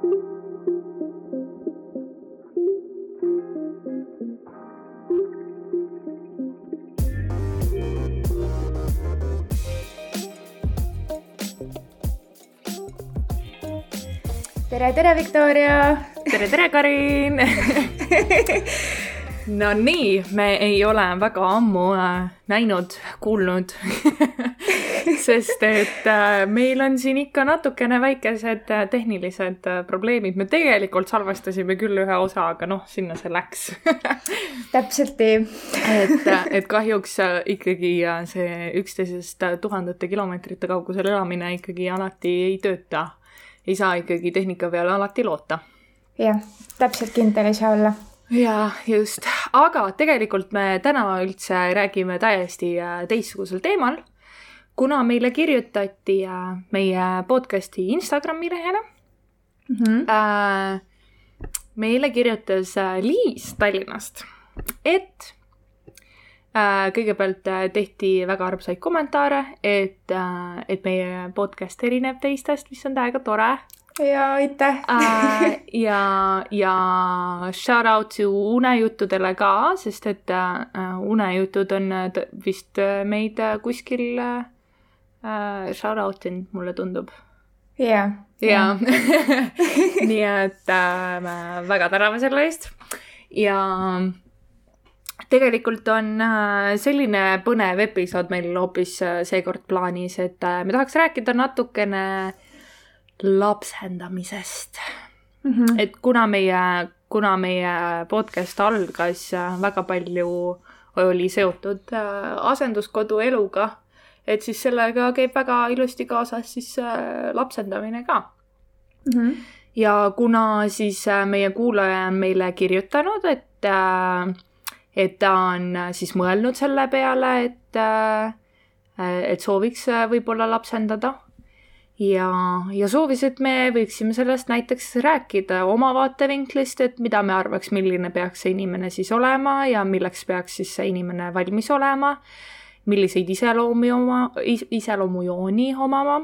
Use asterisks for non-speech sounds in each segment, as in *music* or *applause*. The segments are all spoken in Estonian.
tere, tere, Viktoria. tere, tere, Karin *laughs* no nii, me ei ole väga ammu äh, näinud, kuulnud *laughs* sest et äh, meil on siin ikka natukene väikesed äh, tehnilised äh, probleemid. me tegelikult salvestasime küll ühe osa, aga noh, sinna see läks. *laughs* Täpselt nii et, et kahjuks ikkagi see üksteisest tuhandete kilomeetrite kaugusel elamine ikkagi alati ei tööta. ei saa ikkagi tehnika peale alati loota. Jah, täpselt kindel ei saa olla. Jaa, just, aga tegelikult me täna üldse räägime täiesti teistsugusel teemal, kuna meile kirjutati äh, meie podcast'i Instagrami lehele mm. -hmm. meile kirjutas äh, Liis Tallinnast, et kõigepealt tehti väga armsaid kommentaare, et et meie podcast erineb teistest, mis on täiega tore ja aitäh äh, ja, ja shout out to unejuttudele ka, sest et unejutud on vist meid kuskil äh, shout out inud, mulle tundub. ja, ja *laughs* nii et äh, me väga täname selle eest ja tegelikult on äh, selline põnev episood meil hoopis äh, seekord plaanis, et äh, me tahaks rääkida natukene lapsendamisest mm. -hmm. et kuna meie, kuna meie podcast algas äh, väga palju oli seotud äh, asenduskodu eluga, et siis sellega käib väga ilusti kaasas siis äh, lapsendamine ka. Mm -hmm. ja kuna siis äh, meie kuulaja on meile kirjutanud, et, äh, et ta on siis mõelnud selle peale, et, et sooviks võib-olla lapsendada. Ja, ja soovis, et me võiksime sellest näiteks rääkida oma vaatevinklist, et mida me arvaks, milline peaks see inimene siis olema ja milleks peaks siis see inimene valmis olema, milliseid iseloomi oma, iseloomujooni omama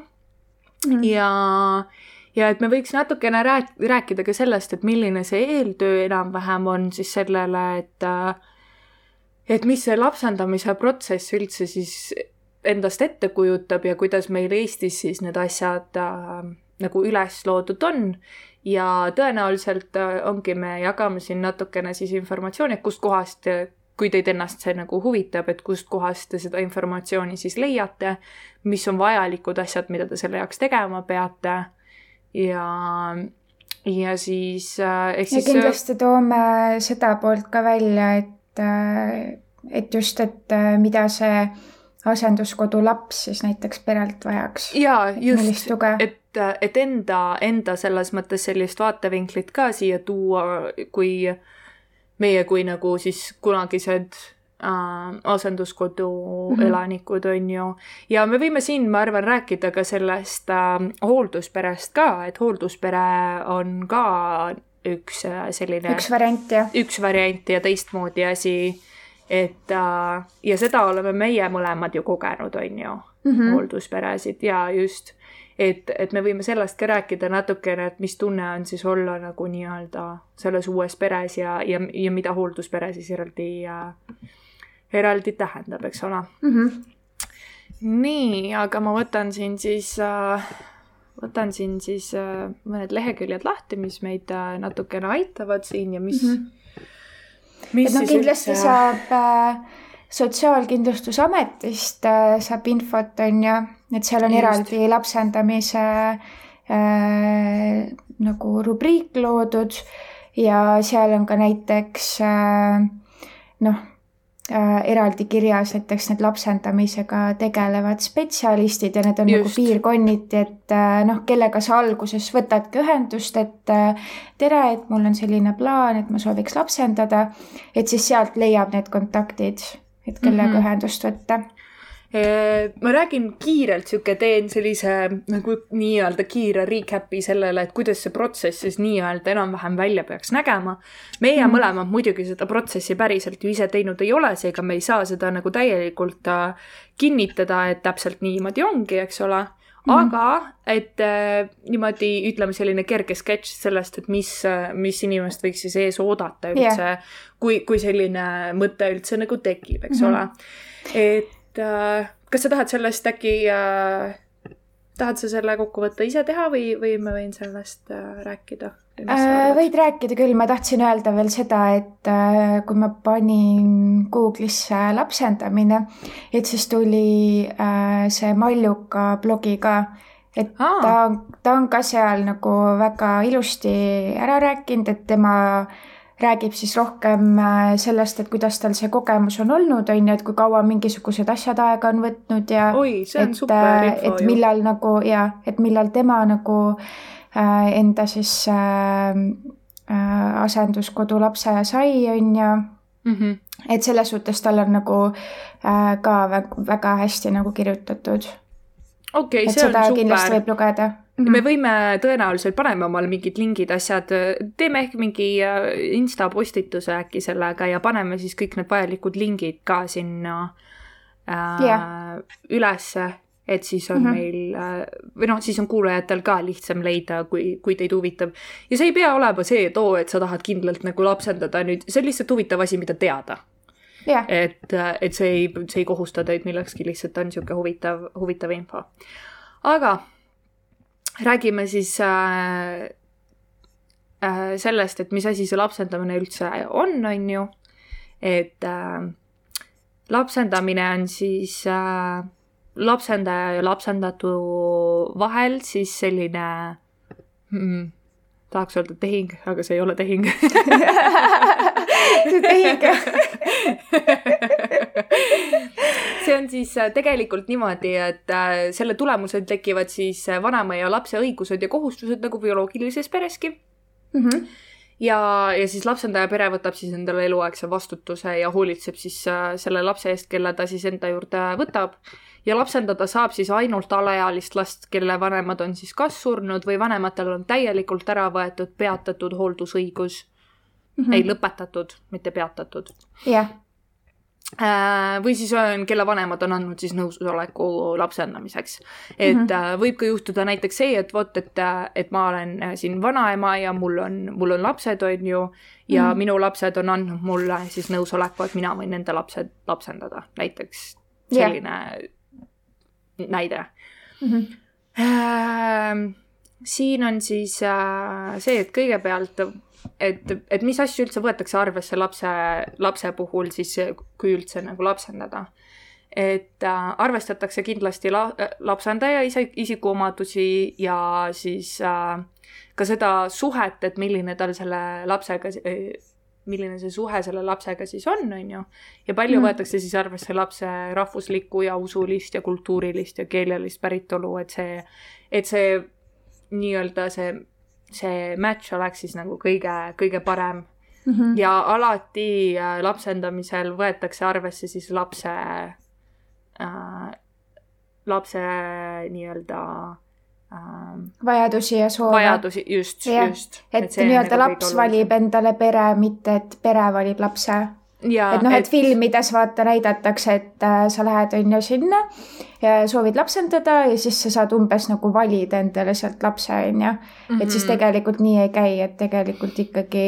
Mhm. ja, ja et me võiks natukene rääk-, rääkida ka sellest, et milline see eeltöö enam-vähem on siis sellele, et äh, et mis see lapsendamise protsess üldse siis endast ette kujutab ja kuidas meil Eestis siis need asjad äh, nagu üles loodud on. ja tõenäoliselt äh, ongi, me jagame siin natukene siis informatsiooni, et kustkohast, kui teid ennast see nagu huvitab, et kustkohast te seda informatsiooni siis leiate, mis on vajalikud asjad, mida te selle jaoks tegema peate ja, ja siis äh, ehk ja siis kindlasti toome seda poolt ka välja, et, äh, et just, et äh, mida see asenduskodu laps siis näiteks perelt vajaks. jaa, just, et, et enda, enda selles mõttes sellist vaatevinklit ka siia tuua, kui meie kui nagu siis kunagised äh, asenduskodu mm. -hmm. elanikud, on ju. ja me võime siin, ma arvan, rääkida ka sellest äh, hooldusperest ka, et hoolduspere on ka üks äh, selline üks variant jah. üks variant ja teistmoodi asi. et äh, ja seda oleme meie mõlemad ju kogenud, on ju Mm -hmm. hooldusperesid ja just, et, et me võime sellest ka rääkida natukene, et mis tunne on siis olla nagu nii-öelda selles uues peres ja, ja, ja mida hoolduspere siis eraldi äh,, eraldi tähendab, eks ole. Mm -hmm. nii, aga ma võtan siin siis äh, võtan siin siis äh, mõned leheküljed lahti, mis meid äh, natukene aitavad siin ja mis mm. -hmm. mis et noh, kindlasti üldse... saab äh, Sotsiaalkindlustusametist äh, saab infot, on ju, et seal on Just. Eraldi lapsendamise äh, nagu rubriik loodud ja seal on ka näiteks äh, noh äh, eraldi kirjas näiteks need lapsendamisega tegelevad spetsialistid ja need on Just. nagu Just. piirkonniti, et äh, noh, kellega sa alguses võtadki ühendust, et äh, tere, et mul on selline plaan, et ma sooviks lapsendada, et siis sealt leiab need kontaktid, et kellega mm. -hmm. ühendust võtta. Ma räägin kiirelt, sihuke teen sellise nagu nii-öelda kiire recap'i sellele, et kuidas see protsess siis nii-öelda enam-vähem välja peaks nägema. meie mm. Mõlemad muidugi seda protsessi päriselt ju ise teinud ei ole, seega me ei saa seda nagu täielikult äh, kinnitada, et täpselt niimoodi ongi, eks ole. -hmm. aga et äh, niimoodi ütleme, selline kerge sketš sellest, et mis, mis inimest võiks siis ees oodata üldse yeah., kui, kui selline mõte üldse nagu tekib, eks mm -hmm. ole. et äh, kas sa tahad sellest äkki äh, tahad sa selle kokkuvõtte ise teha või, või ma võin sellest äh, rääkida? Äh, võid rääkida küll, ma tahtsin öelda veel seda, et äh, kui ma panin Google'isse lapsendamine, et siis tuli äh, see Malluka blogi ka, et Aa. ta, ta on ka seal nagu väga ilusti ära rääkinud, et tema räägib siis rohkem sellest, et kuidas tal see kogemus on olnud, on ju, et kui kaua mingisugused asjad aega on võtnud ja Oi, see on et, super info et millal ju. nagu ja et millal tema nagu enda siis äh, äh, asenduskodu lapse sai, on ju mm. -hmm. et selles suhtes tal on nagu äh, ka väga, hästi nagu kirjutatud. okei okay,, see on super. kindlasti võib lugeda Mm -hmm. me võime tõenäoliselt, paneme omale mingid lingid, asjad, teeme ehk mingi äh, insta postituse äkki sellega ja paneme siis kõik need vajalikud lingid ka sinna äh, yeah. ülesse, et siis on mm -hmm. meil äh, või noh, siis on kuulajatel ka lihtsam leida, kui, kui teid huvitab. ja see ei pea olema see, et oo, et sa tahad kindlalt nagu lapsendada nüüd, see on lihtsalt huvitav asi, mida teada yeah.. et, äh, et see ei, see ei kohusta teid millekski, lihtsalt on niisugune huvitav, huvitav info. aga räägime siis äh, äh, sellest, et mis asi see lapsendamine üldse on, on ju. et äh, lapsendamine on siis äh, lapsendaja ja lapsendatu vahel siis selline mm, tahaks öelda tehing, aga see ei ole tehing. *laughs* See tehing. See on siis äh, tegelikult niimoodi, et äh, selle tulemusel tekivad siis äh, vanema ja lapse õigused ja kohustused nagu bioloogilises pereski. Mm. -hmm ja, ja siis lapsendaja pere võtab siis endale eluaegse vastutuse ja hoolitseb siis selle lapse eest, kelle ta siis enda juurde võtab. ja lapsendada saab siis ainult alaealist last, kelle vanemad on siis kas surnud või vanematel on täielikult ära võetud peatatud hooldusõigus mm. -hmm. ei lõpetatud, mitte peatatud. jah yeah Äh, või siis on, kelle vanemad on andnud siis nõusoleku lapsendamiseks. et mm -hmm. võib ka juhtuda näiteks see, et vot, et, et ma olen äh, siin vanaema ja mul on, mul on lapsed, on ju, ja mm -hmm. minu lapsed on andnud mulle siis nõusoleku, et mina võin nende lapsed lapsendada, näiteks selline yeah. näide mm. -hmm. Äh, siin on siis äh, see, et kõigepealt et, et mis asju üldse võetakse arvesse lapse, lapse puhul siis, kui üldse nagu lapsendada. et äh, arvestatakse kindlasti la, lapsendaja ise, isikuomadusi ja siis äh, ka seda suhet, et milline tal selle lapsega milline see suhe selle lapsega siis on, on ju. ja palju mm. võetakse siis arvesse lapse rahvuslikku ja usulist ja kultuurilist ja keelelist päritolu, et see, et see nii-öelda see see match oleks siis nagu kõige, kõige parem mm. -hmm. ja alati äh, lapsendamisel võetakse arvesse siis lapse äh,, lapse nii-öelda äh, vajadusi ja soove. vajadusi, just, just. et, et nii-öelda nagu laps valib endale pere, mitte et pere valib lapse et noh, et filmides vaata näidatakse, et äh, sa lähed on ju sinna ja soovid lapsendada ja siis sa saad umbes nagu valida endale sealt lapse on ju. et siis mhm. tegelikult nii ei käi, et tegelikult ikkagi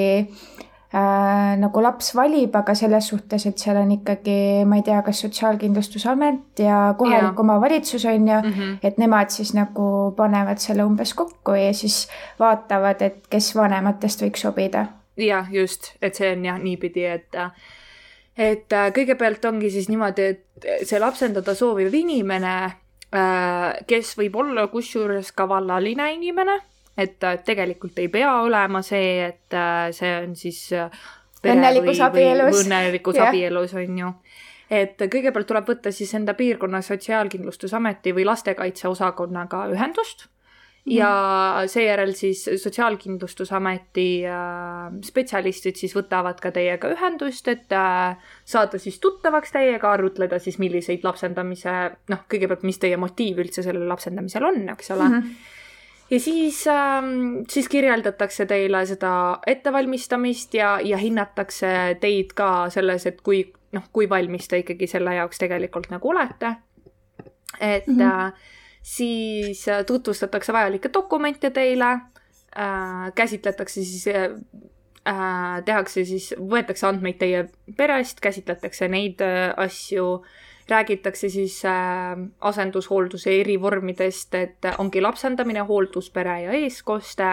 äh, nagu laps valib, aga selles suhtes, et seal on ikkagi, ma ei tea, kas Sotsiaalkindlustusamet ja kohalik omavalitsus on ju mm, -hmm. et nemad siis nagu panevad selle umbes kokku ja siis vaatavad, et kes vanematest võiks sobida jah, just, et see on jah niipidi, et et äh, kõigepealt ongi siis niimoodi, et see lapsendada sooviv inimene, äh, kes võib olla kusjuures ka vallaline inimene, et äh, tegelikult ei pea olema see, et see on siis õnnelikus abielus. õnnelikus abielus, on ju et kõigepealt tuleb võtta siis enda piirkonna Sotsiaalkindlustusameti või lastekaitseosakonnaga ühendust ja seejärel siis Sotsiaalkindlustusameti äh, spetsialistid siis võtavad ka teiega ühendust, et äh, saada siis tuttavaks teiega, arutleda siis, milliseid lapsendamise, noh, kõigepealt, mis teie motiiv üldse sellel lapsendamisel on, eks ole mm. -hmm ja siis ähm,, siis kirjeldatakse teile seda ettevalmistamist ja, ja hinnatakse teid ka selles, et kui, noh, kui valmis te ikkagi selle jaoks tegelikult nagu olete. et mm, -hmm. Siis äh, tutvustatakse vajalikke dokumente teile äh,, käsitletakse siis äh, äh,, tehakse siis, võetakse andmeid teie perest, käsitletakse neid äh, asju räägitakse siis äh, asendushoolduse eri vormidest, et ongi lapsendamine, hoolduspere ja eestkoste,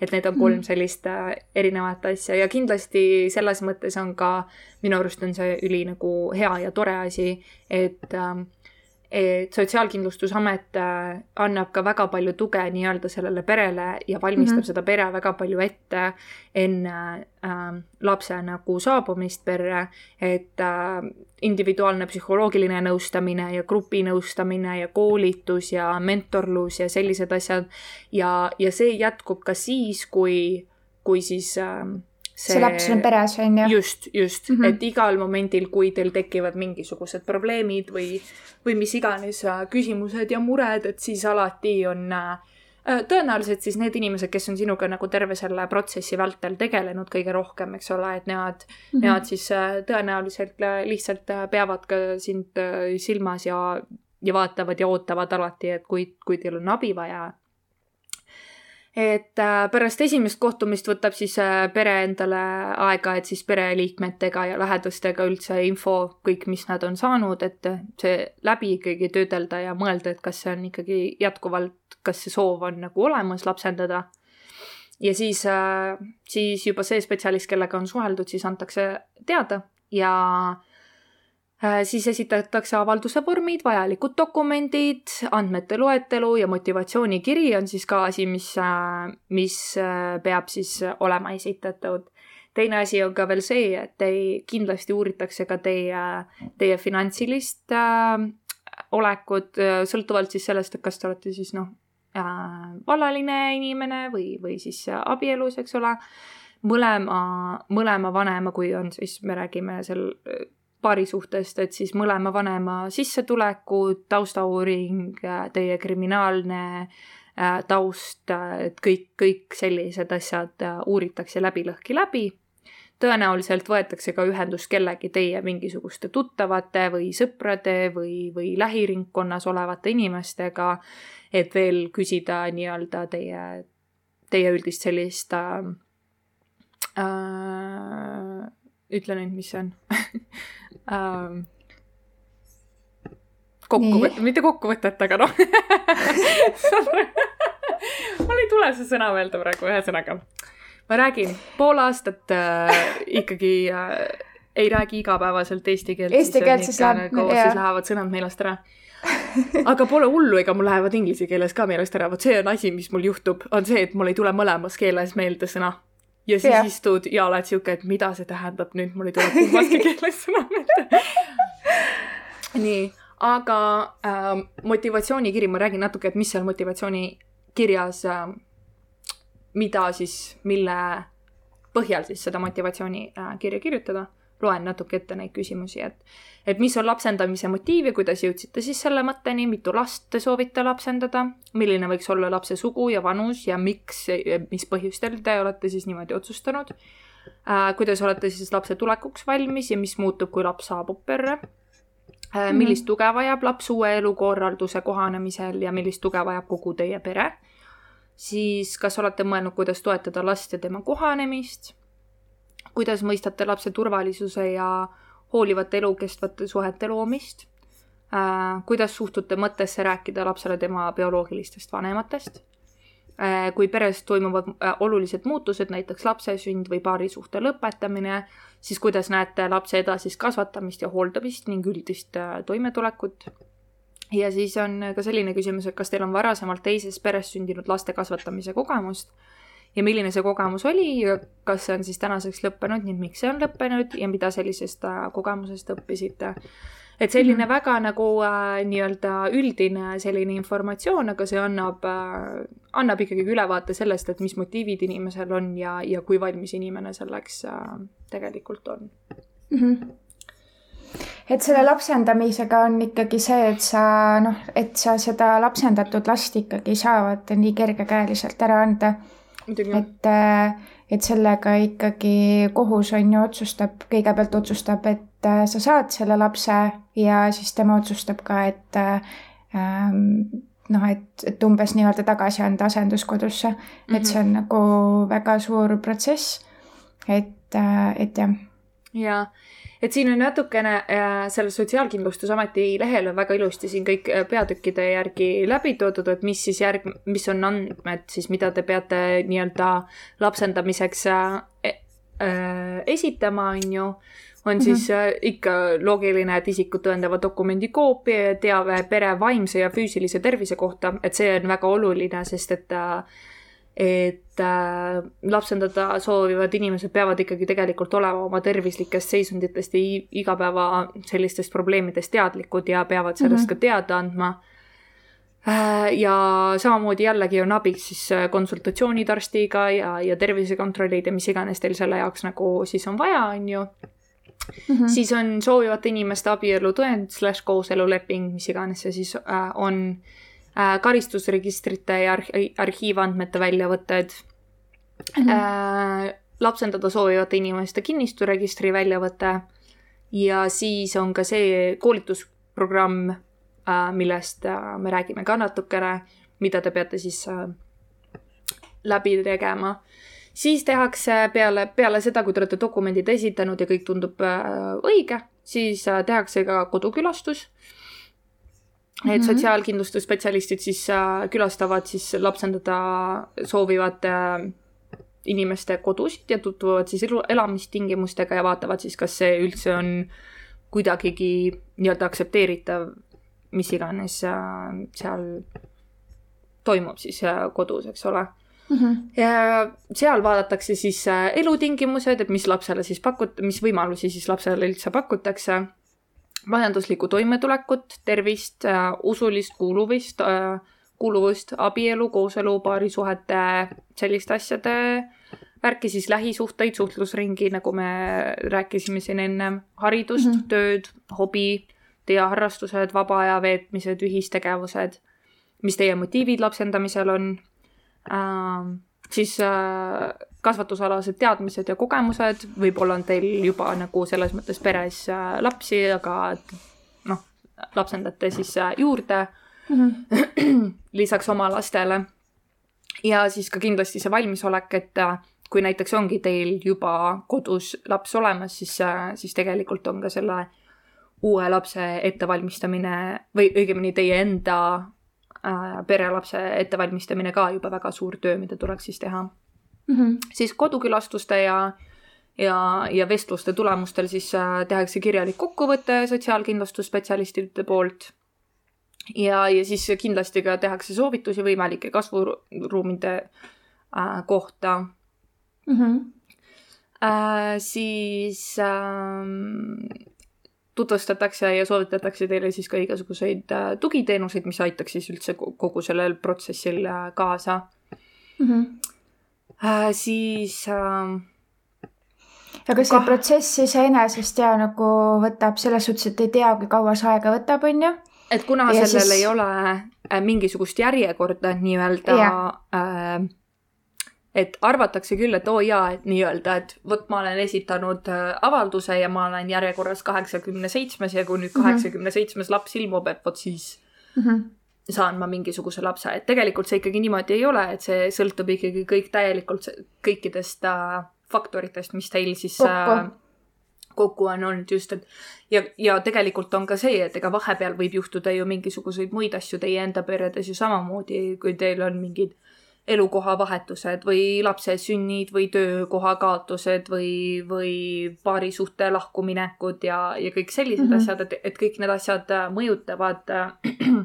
et need on kolm mm. sellist äh, erinevat asja ja kindlasti selles mõttes on ka, minu arust on see üli nagu hea ja tore asi, et äh, Sotsiaalkindlustusamet äh, annab ka väga palju tuge nii-öelda sellele perele ja valmistab mm -hmm. seda pere väga palju ette enne äh, lapse nagu saabumist perre, et äh, individuaalne psühholoogiline nõustamine ja grupinõustamine ja koolitus ja mentorlus ja sellised asjad ja, ja see jätkub ka siis, kui, kui siis äh, see, see laps on peres, on ju. just, just mm, -hmm. et igal momendil, kui teil tekivad mingisugused probleemid või, või mis iganes äh, küsimused ja mured, et siis alati on äh, äh, tõenäoliselt siis need inimesed, kes on sinuga nagu terve selle protsessi vältel tegelenud kõige rohkem, eks ole, et nemad mm, -hmm. nemad siis tõenäoliselt lihtsalt peavad ka sind silmas ja, ja vaatavad ja ootavad alati, et kui, kui teil on abi vaja et äh, pärast esimest kohtumist võtab siis äh, pere endale aega, et siis pereliikmetega ja lähedastega üldse info, kõik, mis nad on saanud, et see läbi ikkagi töödelda ja mõelda, et kas see on ikkagi jätkuvalt, kas see soov on nagu olemas lapsendada. ja siis, äh, siis juba see spetsialist, kellega on suheldud, siis antakse teada ja siis esitatakse avalduse vormid, vajalikud dokumendid, andmete loetelu ja motivatsioonikiri on siis ka asi, mis, äh, mis äh, peab siis olema esitatud. teine asi on ka veel see, et tei, kindlasti uuritakse ka teie, teie finantsilist äh, olekut, sõltuvalt siis sellest, et kas te olete siis noh äh,, vallaline inimene või, või siis abielus, eks ole mõlema, mõlema vanema, kui on siis, me räägime seal paarisuhtest, et siis mõlema vanema sissetulekud, taustauuring, teie kriminaalne äh, taust, et kõik, kõik sellised asjad äh, uuritakse läbi lõhki läbi. tõenäoliselt võetakse ka ühendust kellegi teie mingisuguste tuttavate või sõprade või, või lähiringkonnas olevate inimestega, et veel küsida nii-öelda teie, teie üldist sellist äh, äh, ütle nüüd, mis see on. *laughs* Ähm, kokkuvõte, mitte kokkuvõtet, aga noh. *laughs* Mul ei tule see sõna meelde praegu, ühesõnaga. ma räägin, pool aastat äh, ikkagi äh, ei räägi igapäevaselt eesti keelt. Eesti keelt siis läheb, nagu, siis lähevad sõnad meelest ära. Aga pole hullu, ega mul lähevad inglise keeles ka meelest ära, vot see on asi, mis mul juhtub, on see, et mul ei tule mõlemas keeles meelde sõna ja siis yeah. istud ja oled sihuke, et mida see tähendab nüüd, mul ei tule kummaski *laughs* keeles sõna meelde. nii, aga äh, motivatsioonikiri, ma räägin natuke, et mis seal motivatsioonikirjas äh,, mida siis, mille põhjal siis seda motivatsioonikirja äh, kirjutada loen natuke ette neid küsimusi, et, et mis on lapsendamise motiiv ja kuidas jõudsite siis selle mõtteni, mitu last te soovite lapsendada, milline võiks olla lapse sugu ja vanus ja miks, mis põhjustel te olete siis niimoodi otsustanud äh,. kuidas olete siis lapse tulekuks valmis ja mis muutub, kui laps saabub perre äh,. millist mm -hmm. tuge vajab laps uue elukorralduse kohanemisel ja millist tuge vajab kogu teie pere siis kas olete mõelnud, kuidas toetada last ja tema kohanemist kuidas mõistate lapse turvalisuse ja hoolivate elukestvate suhete loomist? Äh,, kuidas suhtute mõttesse rääkida lapsele tema bioloogilistest vanematest? Äh,, kui peres toimuvad äh, olulised muutused, näiteks lapse sünd või paarisuhte lõpetamine, siis kuidas näete lapse edasist kasvatamist ja hooldamist ning üldist toimetulekut? Ja siis on ka selline küsimus, et kas teil on varasemalt teises peres sündinud laste kasvatamise kogemust ja milline see kogemus oli ja kas see on siis tänaseks lõppenud ning miks see on lõppenud ja mida sellisest äh, kogemusest õppisite. et selline mm -hmm. väga nagu äh, nii-öelda üldine selline informatsioon, aga see annab äh,, annab ikkagi ülevaate sellest, et mis motiivid inimesel on ja, ja kui valmis inimene selleks äh, tegelikult on mm. -hmm et selle lapsendamisega on ikkagi see, et sa noh, et sa seda lapsendatud last ikkagi saavad nii kergekäeliselt ära anda et, äh, et sellega ikkagi kohus on ju otsustab, kõigepealt otsustab, et äh, sa saad selle lapse ja siis tema otsustab ka, et äh, ähm, noh, et, et umbes nii-öelda tagasi anda asenduskodusse mm, -hmm. et see on nagu väga suur protsess. et, et jah. jaa et siin on natukene äh, selle Sotsiaalkindlustusameti lehel on väga ilusti siin kõik äh, peatükkide järgi läbi toodud, et mis siis järg, mis on andmed siis, mida te peate nii-öelda lapsendamiseks äh, esitama, on ju on mm -hmm. siis äh, ikka loogiline, et isikut tõendava dokumendi koopia ja teave pere vaimse ja füüsilise tervise kohta, et see on väga oluline, sest et äh, et äh, lapsendada soovivad inimesed peavad ikkagi tegelikult olema oma tervislikest seisunditest ja igapäeva sellistest probleemidest teadlikud ja peavad sellest mm -hmm. ka teada andma äh,. ja samamoodi jällegi on abiks siis äh, konsultatsioonid arstiga ja, ja tervisekontrollid ja mis iganes teil selle jaoks nagu siis on vaja, on ju Mm -hmm. siis on soovivate inimeste abielutõend slaš kooseluleping, mis iganes see siis äh, on äh,, karistusregistrite ja arh arhiivandmete väljavõtted mm, -hmm. äh, lapsendada soovivate inimeste kinnisturegistri väljavõte ja siis on ka see koolitusprogramm äh,, millest äh, me räägime ka natukene, mida te peate siis äh, läbi tegema siis tehakse peale, peale seda, kui te olete dokumendid esitanud ja kõik tundub äh, õige, siis äh, tehakse ka kodukülastus. Et sotsiaalkindlustusspetsialistid siis äh, külastavad siis lapsendada soovivate inimeste kodusid ja tutvuvad siis elu, elamistingimustega ja vaatavad siis, kas see üldse on kuidagigi nii-öelda aktsepteeritav, mis iganes seal toimub siis kodus, eks ole mm. -hmm. ja seal vaadatakse siis äh, elutingimused, et mis lapsele siis pakut-, mis võimalusi siis lapsele üldse pakutakse, majanduslikku toimetulekut, tervist, äh, usulist kuuluvist, äh, kuuluvust, abielu, kooselu, paarisuhete, selliste asjade värki, siis lähisuhteid, suhtlusringi, nagu me rääkisime siin ennem, haridust mm, -hmm. tööd, hobi, teie harrastused, vaba aja veetmised, ühistegevused, mis teie motiivid lapsendamisel on äh, siis äh, kasvatusalased teadmised ja kogemused, võib-olla on teil juba nagu selles mõttes peres äh, lapsi, aga noh, lapsendate siis äh, juurde mm -hmm. *clears throat* lisaks oma lastele. ja siis ka kindlasti see valmisolek, et kui näiteks ongi teil juba kodus laps olemas, siis siis tegelikult on ka selle uue lapse ettevalmistamine või õigemini teie enda perelapse ettevalmistamine ka juba väga suur töö, mida tuleks siis teha mm. -hmm. siis kodukülastuste ja, ja, ja vestluste tulemustel siis äh, tehakse kirjalik kokkuvõte sotsiaalkindlustusspetsialistide poolt. ja, ja siis kindlasti ka tehakse soovitusi võimalike kasvuruumide äh, kohta mm. -hmm. Äh, siis äh, tutvustatakse ja soovitatakse teile siis ka igasuguseid äh, tugiteenuseid, mis aitaks siis üldse kogu sellel protsessil äh, kaasa mm. -hmm. Äh, siis äh, aga see kah... protsess iseenesest ja nagu võtab selles suhtes, et ei tea, kui kaua see aega võtab, on ju. et kuna ja sellel siis... ei ole äh, mingisugust järjekorda nii-öelda äh, et arvatakse küll, et oo oh jaa, et nii-öelda, et vot ma olen esitanud äh, avalduse ja ma olen järjekorras kaheksakümne seitsmes ja kui nüüd mhm. kaheksakümne seitsmes laps ilmub, et vot siis mm -hmm. saan ma mingisuguse lapse, et tegelikult see ikkagi niimoodi ei ole, et see sõltub ikkagi kõik täielikult kõikidest äh, faktoritest, mis teil siis kokku, äh, kokku on olnud just, et ja, ja tegelikult on ka see, et ega vahepeal võib juhtuda ju mingisuguseid muid asju teie enda peredes ju samamoodi, kui teil on mingid elukohavahetused või lapse sünnid või töökoha kaotused või, või paarisuhte lahkuminekud ja, ja kõik sellised mm -hmm. asjad, et, et kõik need asjad äh, mõjutavad äh,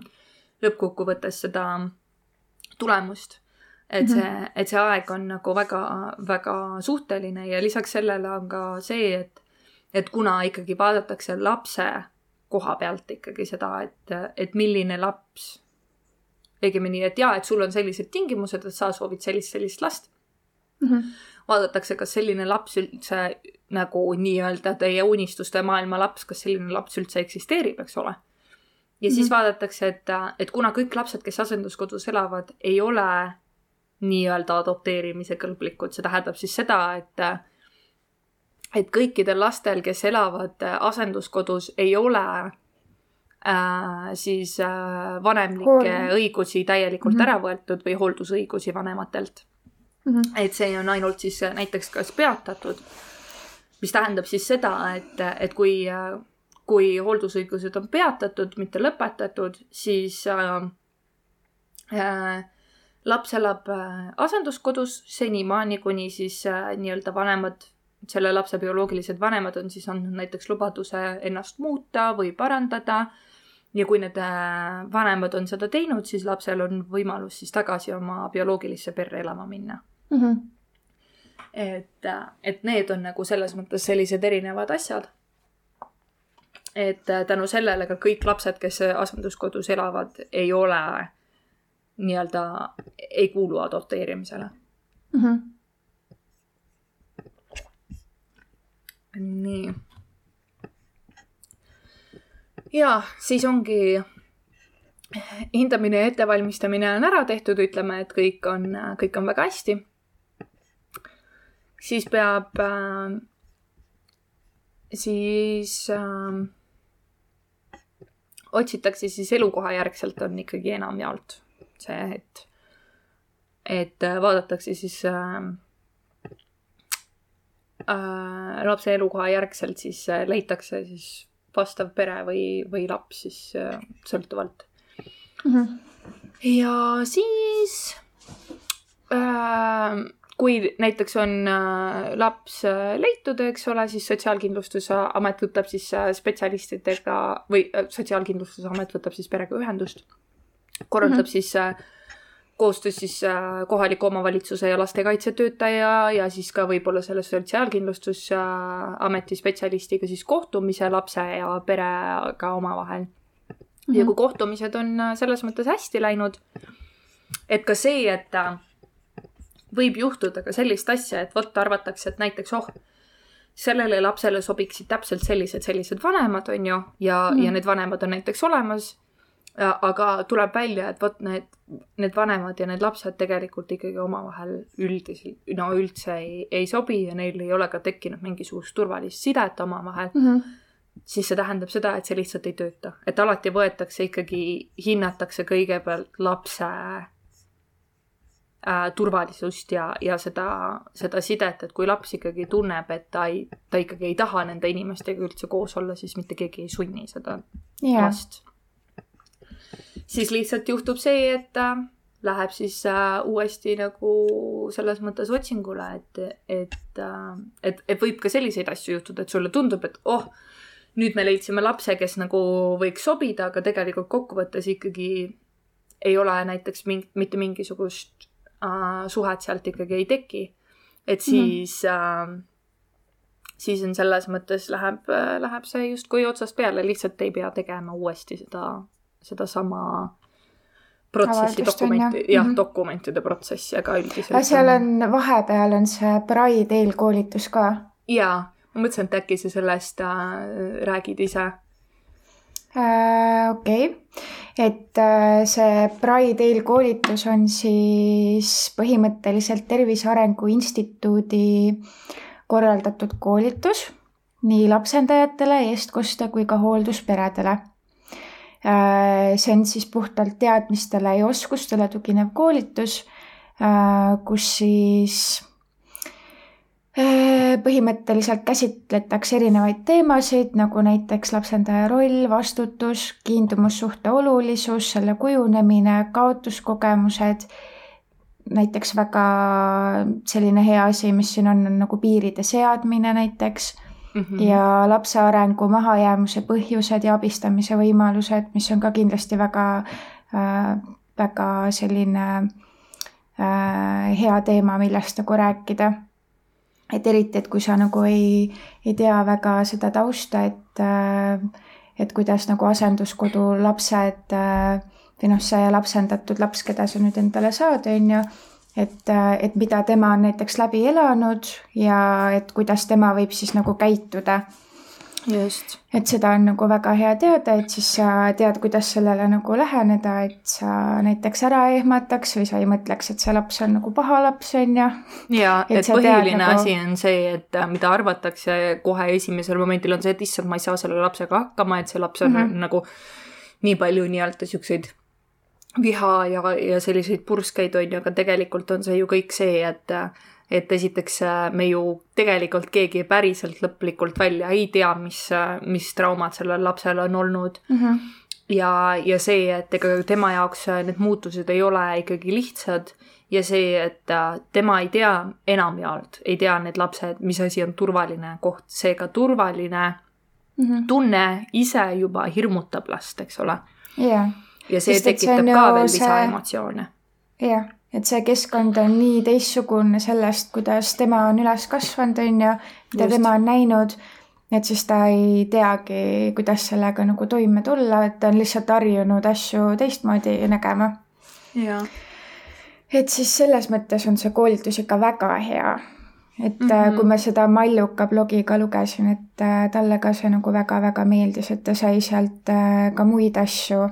*clears throat* lõppkokkuvõttes seda tulemust. et see, mhm. et see aeg on nagu väga, väga suhteline ja lisaks sellele on ka see, et, et kuna ikkagi vaadatakse lapse koha pealt ikkagi seda, et, et milline laps õigemini, et jaa, et sul on sellised tingimused, et sa soovid sellist, sellist last mm. -hmm. vaadatakse, kas selline laps üldse nagu nii-öelda teie unistuste maailma laps, kas selline laps üldse eksisteerib, eks ole. ja siis mm -hmm. vaadatakse, et, et kuna kõik lapsed, kes asenduskodus elavad, ei ole nii-öelda adopteerimise kõlblikud, see tähendab siis seda, et et kõikidel lastel, kes elavad asenduskodus, ei ole siis äh, vanemlikke Hool- õigusi täielikult Mhm. ära võetud või hooldusõigusi vanematelt Mhm. et see on ainult siis äh, näiteks kas peatatud, mis tähendab siis seda, et, et kui, kui hooldusõigused on peatatud, mitte lõpetatud, siis äh, äh, laps elab äh, asenduskodus senimaani, kuni siis äh, nii-öelda vanemad, selle lapse bioloogilised vanemad on siis andnud näiteks lubaduse ennast muuta või parandada. Ja kui need äh, vanemad on seda teinud, siis lapsel on võimalus siis tagasi oma bioloogilisse perre elama minna Mhm. et, et need on nagu selles mõttes sellised erinevad asjad. et äh, tänu sellele ka kõik lapsed, kes asenduskodus elavad, ei ole nii-öelda, ei kuulu adopteerimisele. Mhm. nii. Ja siis ongi hindamine ja ettevalmistamine on ära tehtud, ütleme, et kõik on, kõik on väga hästi. siis peab äh,, siis äh, otsitakse siis elukoha järgselt on ikkagi enamjaolt see, et, et äh, vaadatakse siis äh, äh, lapse elukoha järgselt siis äh, leitakse siis vastav pere või, või laps siis äh, sõltuvalt Mhm. ja siis äh, kui näiteks on äh, laps äh, leitud, eks ole, siis Sotsiaalkindlustusamet võtab siis spetsialistidega või Sotsiaalkindlustusamet võtab siis perega ühendust, korraldab mm -hmm. siis äh, koostöös siis äh, kohaliku omavalitsuse ja lastekaitsetöötaja ja siis ka võib-olla selle Sotsiaalkindlustusameti spetsialistiga siis kohtumise lapse ja perega omavahel Mhm. ja kui kohtumised on äh, selles mõttes hästi läinud, et ka see, et äh, võib juhtuda ka sellist asja, et vot arvatakse, et näiteks oh, sellele lapsele sobiksid täpselt sellised, sellised vanemad, on ju, ja mm, -hmm. ja need vanemad on näiteks olemas. Aga tuleb välja, et vot need, need vanemad ja need lapsed tegelikult ikkagi omavahel üldiselt, no üldse ei, ei sobi ja neil ei ole ka tekkinud mingisugust turvalist sidet omavahel Mhm. siis see tähendab seda, et see lihtsalt ei tööta. et alati võetakse ikkagi, hinnatakse kõigepealt lapse äh, turvalisust ja, ja seda, seda sidet, et kui laps ikkagi tunneb, et ta ei, ta ikkagi ei taha nende inimestega üldse koos olla, siis mitte keegi ei sunni seda jaa, last. Siis lihtsalt juhtub see, et äh, läheb siis äh, uuesti nagu selles mõttes otsingule, et, et äh,, et, et võib ka selliseid asju juhtuda, et sulle tundub, et oh, nüüd me leidsime lapse, kes nagu võiks sobida, aga tegelikult kokkuvõttes ikkagi ei ole näiteks ming, mitte mingisugust äh, suhet sealt ikkagi ei teki. et siis mm, äh, siis on selles mõttes läheb äh,, läheb see justkui otsast peale, lihtsalt ei pea tegema uuesti seda, sedasama protsessi, dokumenti, jah Mhm. dokumentide protsessi, aga üldiselt. seal on, vahepeal on see Pride eelkoolitus ka jaa, ma mõtlesin, et äkki sa sellest äh, räägid ise. äh,. okei okay., et äh, see Pride eelkoolitus on siis põhimõtteliselt Tervise Arengu Instituudi korraldatud koolitus nii lapsendajatele, eestkoste kui ka hooldusperedele see on siis puhtalt teadmistele ja oskustele tuginev koolitus, kus siis äh, põhimõtteliselt käsitletakse erinevaid teemasid, nagu näiteks lapsendaja roll, vastutus, kiindumussuhte olulisus, selle kujunemine, kaotuskogemused, näiteks väga selline hea asi, mis siin on, on nagu piiride seadmine näiteks Mm -hmm. ja lapse arengu mahajäämuse põhjused ja abistamise võimalused, mis on ka kindlasti väga äh,, väga selline äh, hea teema, millest nagu rääkida. et eriti, et kui sa nagu ei, ei tea väga seda tausta, et äh, et kuidas nagu asenduskodu lapsed äh, või noh, see lapsendatud laps, keda sa nüüd endale saad, on ju et, et mida tema on näiteks läbi elanud ja et kuidas tema võib siis nagu käituda. just. et seda on nagu väga hea teada, et siis sa tead, kuidas sellele nagu läheneda, et sa näiteks ära ehmataks või sa ei mõtleks, et see laps on nagu paha laps, on ju. ja et, Et sa tead põhiline nagu- asi on see, et äh, mida arvatakse kohe esimesel momendil on see, et issand, ma ei saa selle lapsega hakkama, et see laps on mm. -hmm. nagu nii palju nii-öelda siukseid viha ja, ja selliseid purskeid on ju, aga tegelikult on see ju kõik see, et et esiteks äh, me ju tegelikult keegi päriselt lõplikult välja ei tea, mis, mis traumad sellel lapsel on olnud mm. -hmm. ja, ja see, et ega tema jaoks need muutused ei ole ikkagi lihtsad ja see, et tema ei tea enamjaolt, ei tea need lapsed, mis asi on turvaline koht, seega turvaline mm -hmm. tunne ise juba hirmutab last, eks ole yeah.. Ja see Sest, tekitab see ka veel see... lisaemotsioone. jah et see keskkond on nii teistsugune sellest, kuidas tema on üles kasvanud, on ju, mida Just. tema on näinud, et siis ta ei teagi, kuidas sellega nagu toime tulla, et ta on lihtsalt harjunud asju teistmoodi nägema. et siis selles mõttes on see koolitus ikka väga hea. et mm -hmm. kui ma seda Malluka blogi ka lugesin, et äh, talle ka see nagu väga-väga meeldis, et ta sai sealt äh, ka muid asju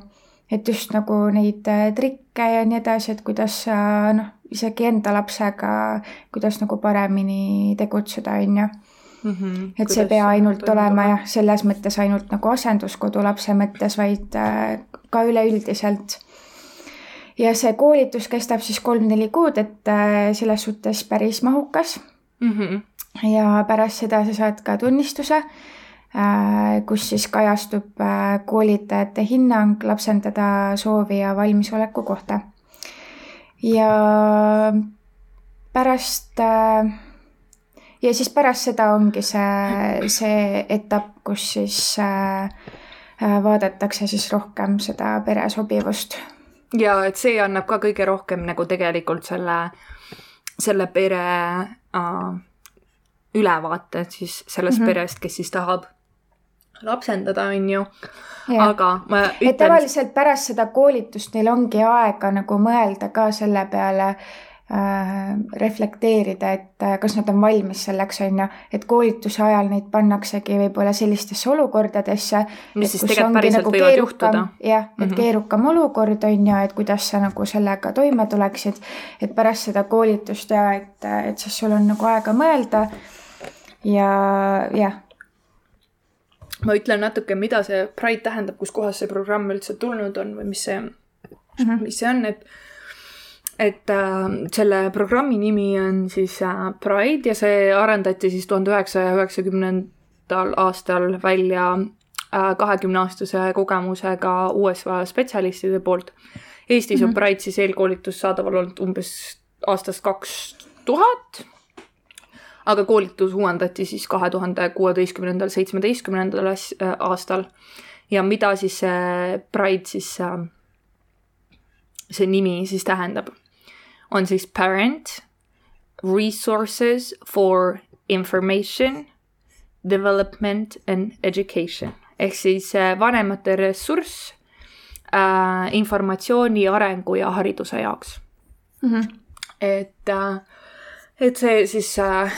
et just nagu neid äh, trikke ja nii edasi, et kuidas sa noh, isegi enda lapsega, kuidas nagu paremini tegutseda, on ju. Mhm, et see ei pea ainult olema jah, selles mõttes ainult nagu asenduskodu lapse mõttes, vaid äh, ka üleüldiselt. ja see koolitus kestab siis kolm-neli kuud, et äh, selles suhtes päris mahukas mm. -hmm. ja pärast seda sa saad ka tunnistuse kus siis kajastub äh, koolitajate hinnang lapsendada soovi ja valmisoleku kohta. ja pärast äh, ja siis pärast seda ongi see, see etapp, kus siis vaadatakse siis rohkem seda pere sobivust. ja et see annab ka kõige rohkem nagu tegelikult selle, selle pere äh, ülevaate siis sellest mm -hmm. perest, kes siis tahab lapsendada, on ju. aga ma ütlen. tavaliselt pärast seda koolitust neil ongi aega nagu mõelda ka selle peale äh, reflekteerida, et äh, kas nad on valmis selleks, on ju, et koolituse ajal neid pannaksegi võib-olla sellistesse olukordadesse. mis siis tegelikult päriselt nagu võivad juhtuda. jah, et mm -hmm. keerukam olukord on ju, et kuidas sa nagu sellega toime tuleksid. et pärast seda koolitust ja et, et siis sul on nagu aega mõelda. ja jah ma ütlen natuke, mida see Pride tähendab, kuskohast see programm üldse tulnud on või mis see mm, -hmm. mis see on, et et äh, selle programmi nimi on siis äh, Pride ja see arendati siis tuhande üheksasaja üheksakümnendal aastal välja äh, kahekümneaastase kogemusega USA spetsialistide poolt. Eestis mm -hmm. on mhm. Pride siis eelkoolitus saadaval olnud umbes aastast kaks tuhat aga koolitus uuendati siis kahe tuhande kuueteistkümnendal, seitsmeteistkümnendal äh, aastal. ja mida siis see Pride siis, äh, see nimi siis tähendab, on siis parent, resources for information, development and education ehk siis äh, vanemate ressurss äh, informatsiooni, arengu ja hariduse jaoks mm. -hmm. et äh, et see siis äh,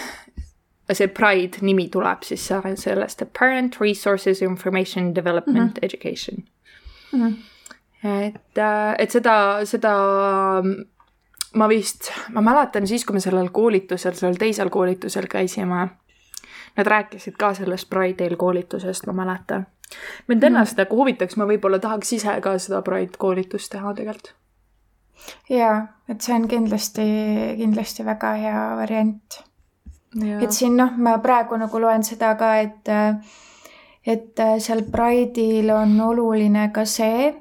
see Pride nimi tuleb siis sellest Parent Resources Information Development mm -hmm. Education mm. -hmm. et, äh, et seda, seda ma vist, ma mäletan siis, kui me sellel koolitusel, sellel teisel koolitusel käisime, nad rääkisid ka sellest Pride eelkoolitusest, ma mäletan. mind ennast mm -hmm. nagu huvitaks, ma võib-olla tahaks ise ka seda Pride koolitust teha tegelikult jaa, et see on kindlasti, kindlasti väga hea variant. et siin noh, ma praegu nagu loen seda ka, et et seal Pride'il on oluline ka see,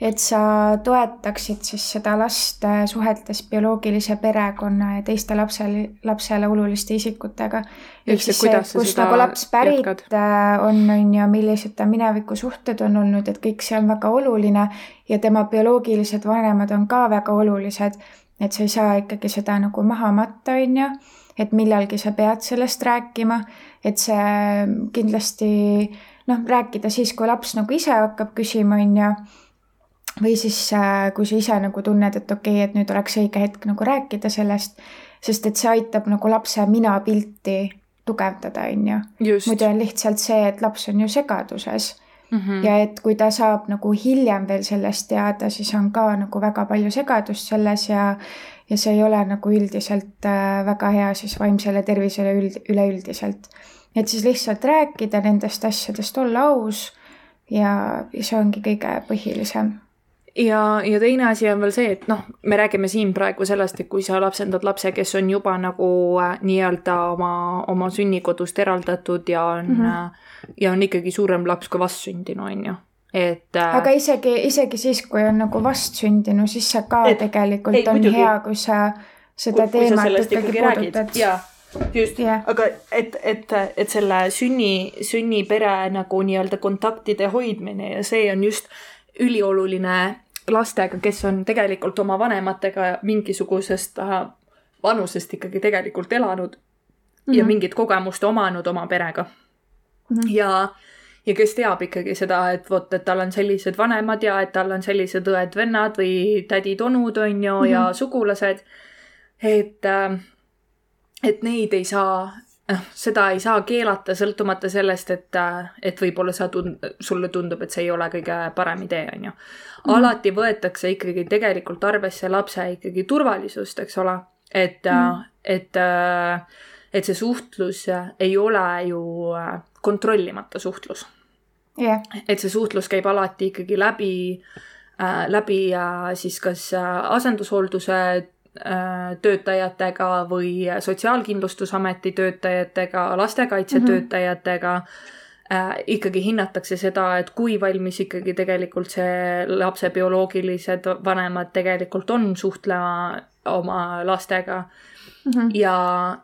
et sa toetaksid siis seda last äh, suhetes bioloogilise perekonna ja teiste lapsel, lapsele oluliste isikutega. ehk siis see, kust nagu laps pärit jätkad? Äh, on, on ju, millised ta minevikusuhted on olnud, et kõik see on väga oluline ja tema bioloogilised vanemad on ka väga olulised. et sa ei saa ikkagi seda nagu maha matta, on ju, et millalgi sa pead sellest rääkima, et see kindlasti noh, rääkida siis, kui laps nagu ise hakkab küsima, on ju või siis äh, kui sa ise nagu tunned, et okei okay,, et nüüd oleks õige hetk nagu rääkida sellest, sest et see aitab nagu lapse minapilti tugevdada, on ju. muidu on lihtsalt see, et laps on ju segaduses mm. -hmm. ja et kui ta saab nagu hiljem veel sellest teada, siis on ka nagu väga palju segadust selles ja ja see ei ole nagu üldiselt äh, väga hea siis vaimsele tervisele üld, üleüldiselt. et siis lihtsalt rääkida nendest asjadest, olla aus ja, ja see ongi kõige põhilisem ja, ja teine asi on veel see, et noh, me räägime siin praegu sellest, et kui sa lapsendad lapse, kes on juba nagu äh, nii-öelda oma, oma sünnikodust eraldatud ja on mm, -hmm. ja on ikkagi suurem laps kui vastsündinu, on ju et äh, aga isegi, isegi siis, kui on nagu vastsündinu, siis see ka et, tegelikult ei, on muidugi. hea, kui sa seda kui, teemat kui ikkagi puudutad. just yeah., aga et, et, et selle sünni, sünnipere nagu nii-öelda kontaktide hoidmine ja see on just ülioluline lastega, kes on tegelikult oma vanematega mingisugusest äh, vanusest ikkagi tegelikult elanud mm -hmm. ja mhm. mingit kogemust omanud oma perega mm. -hmm. ja, ja kes teab ikkagi seda, et vot, et tal on sellised vanemad ja et tal on sellised õed-vennad või tädid-onud, on ju mm, -hmm. ja sugulased. et, äh, et neid ei saa noh, seda ei saa keelata, sõltumata sellest, et, et võib-olla sa tund-, sulle tundub, et see ei ole kõige parem idee, on ju. Mhm. alati võetakse ikkagi tegelikult arvesse lapse ikkagi turvalisust, eks ole, et mm., et, et see suhtlus ei ole ju kontrollimata suhtlus yeah.. et see suhtlus käib alati ikkagi läbi äh,, läbi äh, siis kas asendushoolduse Äh, töötajatega või Sotsiaalkindlustusameti töötajatega, lastekaitsetöötajatega mm. -hmm. Ikkagi hinnatakse seda, et kui valmis ikkagi tegelikult see lapse bioloogilised vanemad tegelikult on suhtlema oma lastega mm. -hmm. ja,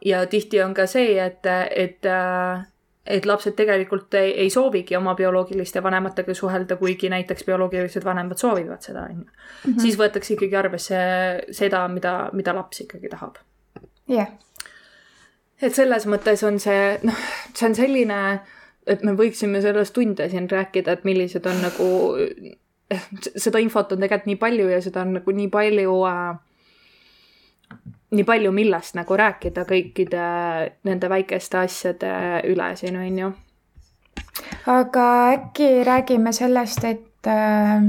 ja tihti on ka see, et, et äh, et lapsed tegelikult ei, ei soovigi oma bioloogiliste vanematega suhelda, kuigi näiteks bioloogilised vanemad soovivad seda, on ju. Mhm. siis võetakse ikkagi arvesse seda, mida, mida laps ikkagi tahab. jah yeah.. et selles mõttes on see, noh, see on selline, et me võiksime sellest tunde siin rääkida, et millised on nagu, seda infot on tegelikult nii palju ja seda on nagu nii palju äh, nii palju, millest nagu rääkida kõikide nende väikeste asjade üle siin, on ju. aga äkki räägime sellest, et äh,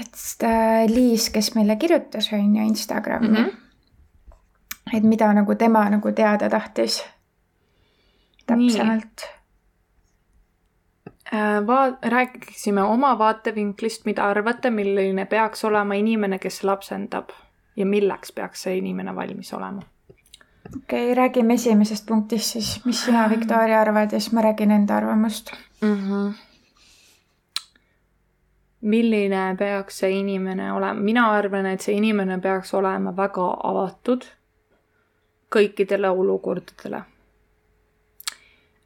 et äh, Liis, kes meile kirjutas, on ju, Instagrami mm. -hmm. et mida nagu tema nagu teada tahtis täpsemalt Äh, va-, räägiksime oma vaatevinklist, mida arvate, milline peaks olema inimene, kes lapsendab ja milleks peaks see inimene valmis olema? okei okay,, räägime esimesest punktist siis, mis sina, Viktoria, arvad ja siis ma räägin enda arvamust mm. -hmm. milline peaks see inimene olema, mina arvan, et see inimene peaks olema väga avatud kõikidele olukordadele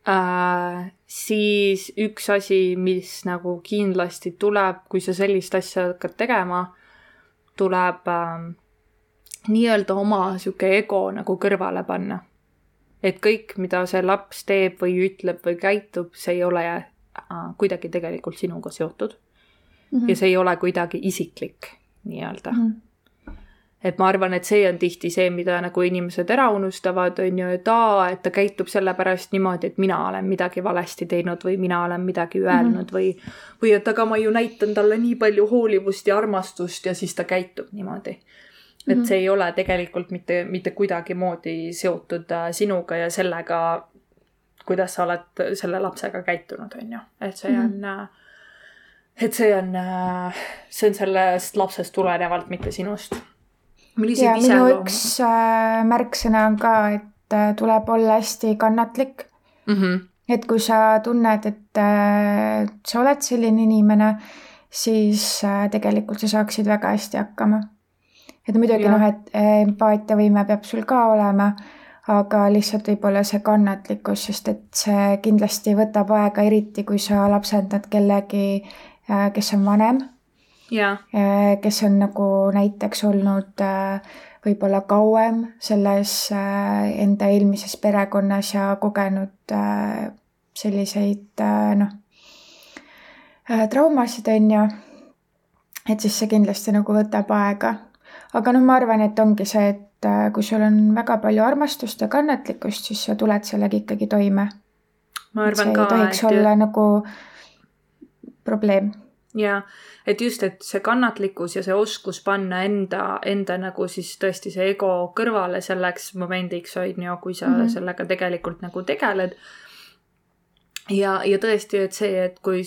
äh,, siis üks asi, mis nagu kindlasti tuleb, kui sa sellist asja hakkad tegema, tuleb äh, nii-öelda oma sihuke ego nagu kõrvale panna. et kõik, mida see laps teeb või ütleb või käitub, see ei ole äh, kuidagi tegelikult sinuga seotud mm. -hmm. ja see ei ole kuidagi isiklik nii-öelda mm. -hmm et ma arvan, et see on tihti see, mida nagu inimesed ära unustavad, on ju, et aa, et ta käitub sellepärast niimoodi, et mina olen midagi valesti teinud või mina olen midagi öelnud mm -hmm. või, või et aga ma ju näitan talle nii palju hoolivust ja armastust ja siis ta käitub niimoodi. et -hmm. see ei ole tegelikult mitte, mitte kuidagimoodi seotud äh, sinuga ja sellega, kuidas sa oled selle lapsega käitunud, on ju, et see mm -hmm. on et see on, äh, see on sellest lapsest tulenevalt, mitte sinust ja minu üks äh, märksõna on ka, et äh, tuleb olla hästi kannatlik mm. -hmm. et kui sa tunned, et äh, sa oled selline inimene, siis äh, tegelikult sa saaksid väga hästi hakkama. et muidugi noh, et äh, empaatiavõime peab sul ka olema, aga lihtsalt võib-olla see kannatlikkus, sest et see kindlasti võtab aega, eriti kui sa lapsendad kellegi, äh, kes on vanem. Kes on nagu näiteks olnud äh, võib-olla kauem selles äh, enda eelmises perekonnas ja kogenud äh, selliseid noh, traumasid, on ju. et siis see kindlasti nagu võtab aega. aga noh, ma arvan, et ongi see, et kui sul on väga palju armastust ja kannatlikkust, siis sa tuled sellega ikkagi toime. ma arvan ka, et. tohiks et... olla nagu probleem jaa, et just, et see kannatlikkus ja see oskus panna enda, enda nagu siis tõesti see ego kõrvale selleks momendiks, on ju, kui sa mm -hmm. sellega tegelikult nagu tegeled. ja, ja tõesti, et see, et kui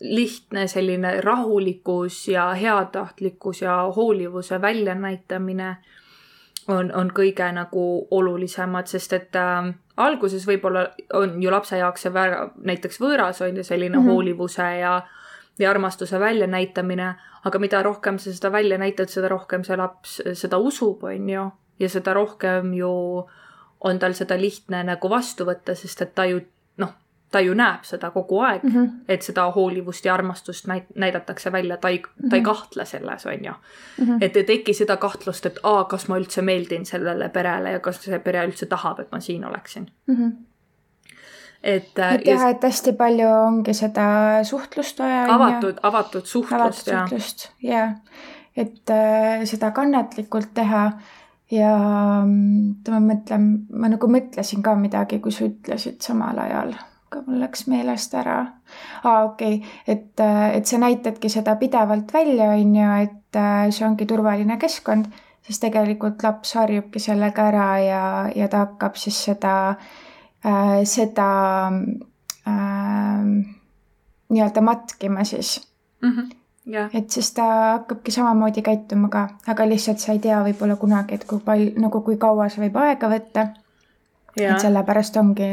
lihtne selline rahulikkus ja heatahtlikkus ja hoolivuse väljanäitamine on, on kõige nagu olulisemad, sest et äh, alguses võib-olla on ju lapse jaoks see väga näiteks võõras on ju selline mm -hmm. hoolivuse ja ja armastuse väljanäitamine, aga mida rohkem sa seda välja näitad, seda rohkem see laps seda usub, on ju, ja seda rohkem ju on tal seda lihtne nagu vastu võtta, sest et ta ju ta ju näeb seda kogu aeg mm, -hmm. et seda hoolivust ja armastust näit-, näidatakse välja, ta ei mm, -hmm. ta ei mhm. kahtle selles, on ju mm. -hmm. et ei teki seda kahtlust, et aa, kas ma üldse meeldin sellele perele ja kas see pere üldse tahab, et ma siin oleksin mm. -hmm et äh, et jah, et hästi palju ongi seda suhtlust vaja. avatud, avatud suhtlust, avatud ja. suhtlust, jaa. et äh, seda kannatlikult teha ja mm, ma mõtlen, ma nagu mõtlesin ka midagi, kui sa ütlesid samal ajal aga mul läks meelest ära. aa, okei okay., et, äh, et sa näitadki seda pidevalt välja, on ju, et äh, see ongi turvaline keskkond, siis tegelikult laps harjubki sellega ära ja, ja ta hakkab siis seda äh,, seda äh, nii-öelda matkima siis mm. -hmm. Yeah. et siis ta hakkabki samamoodi käituma ka, aga lihtsalt sa ei tea võib-olla kunagi, et kui palju, nagu kui kaua see võib aega võtta et sellepärast ongi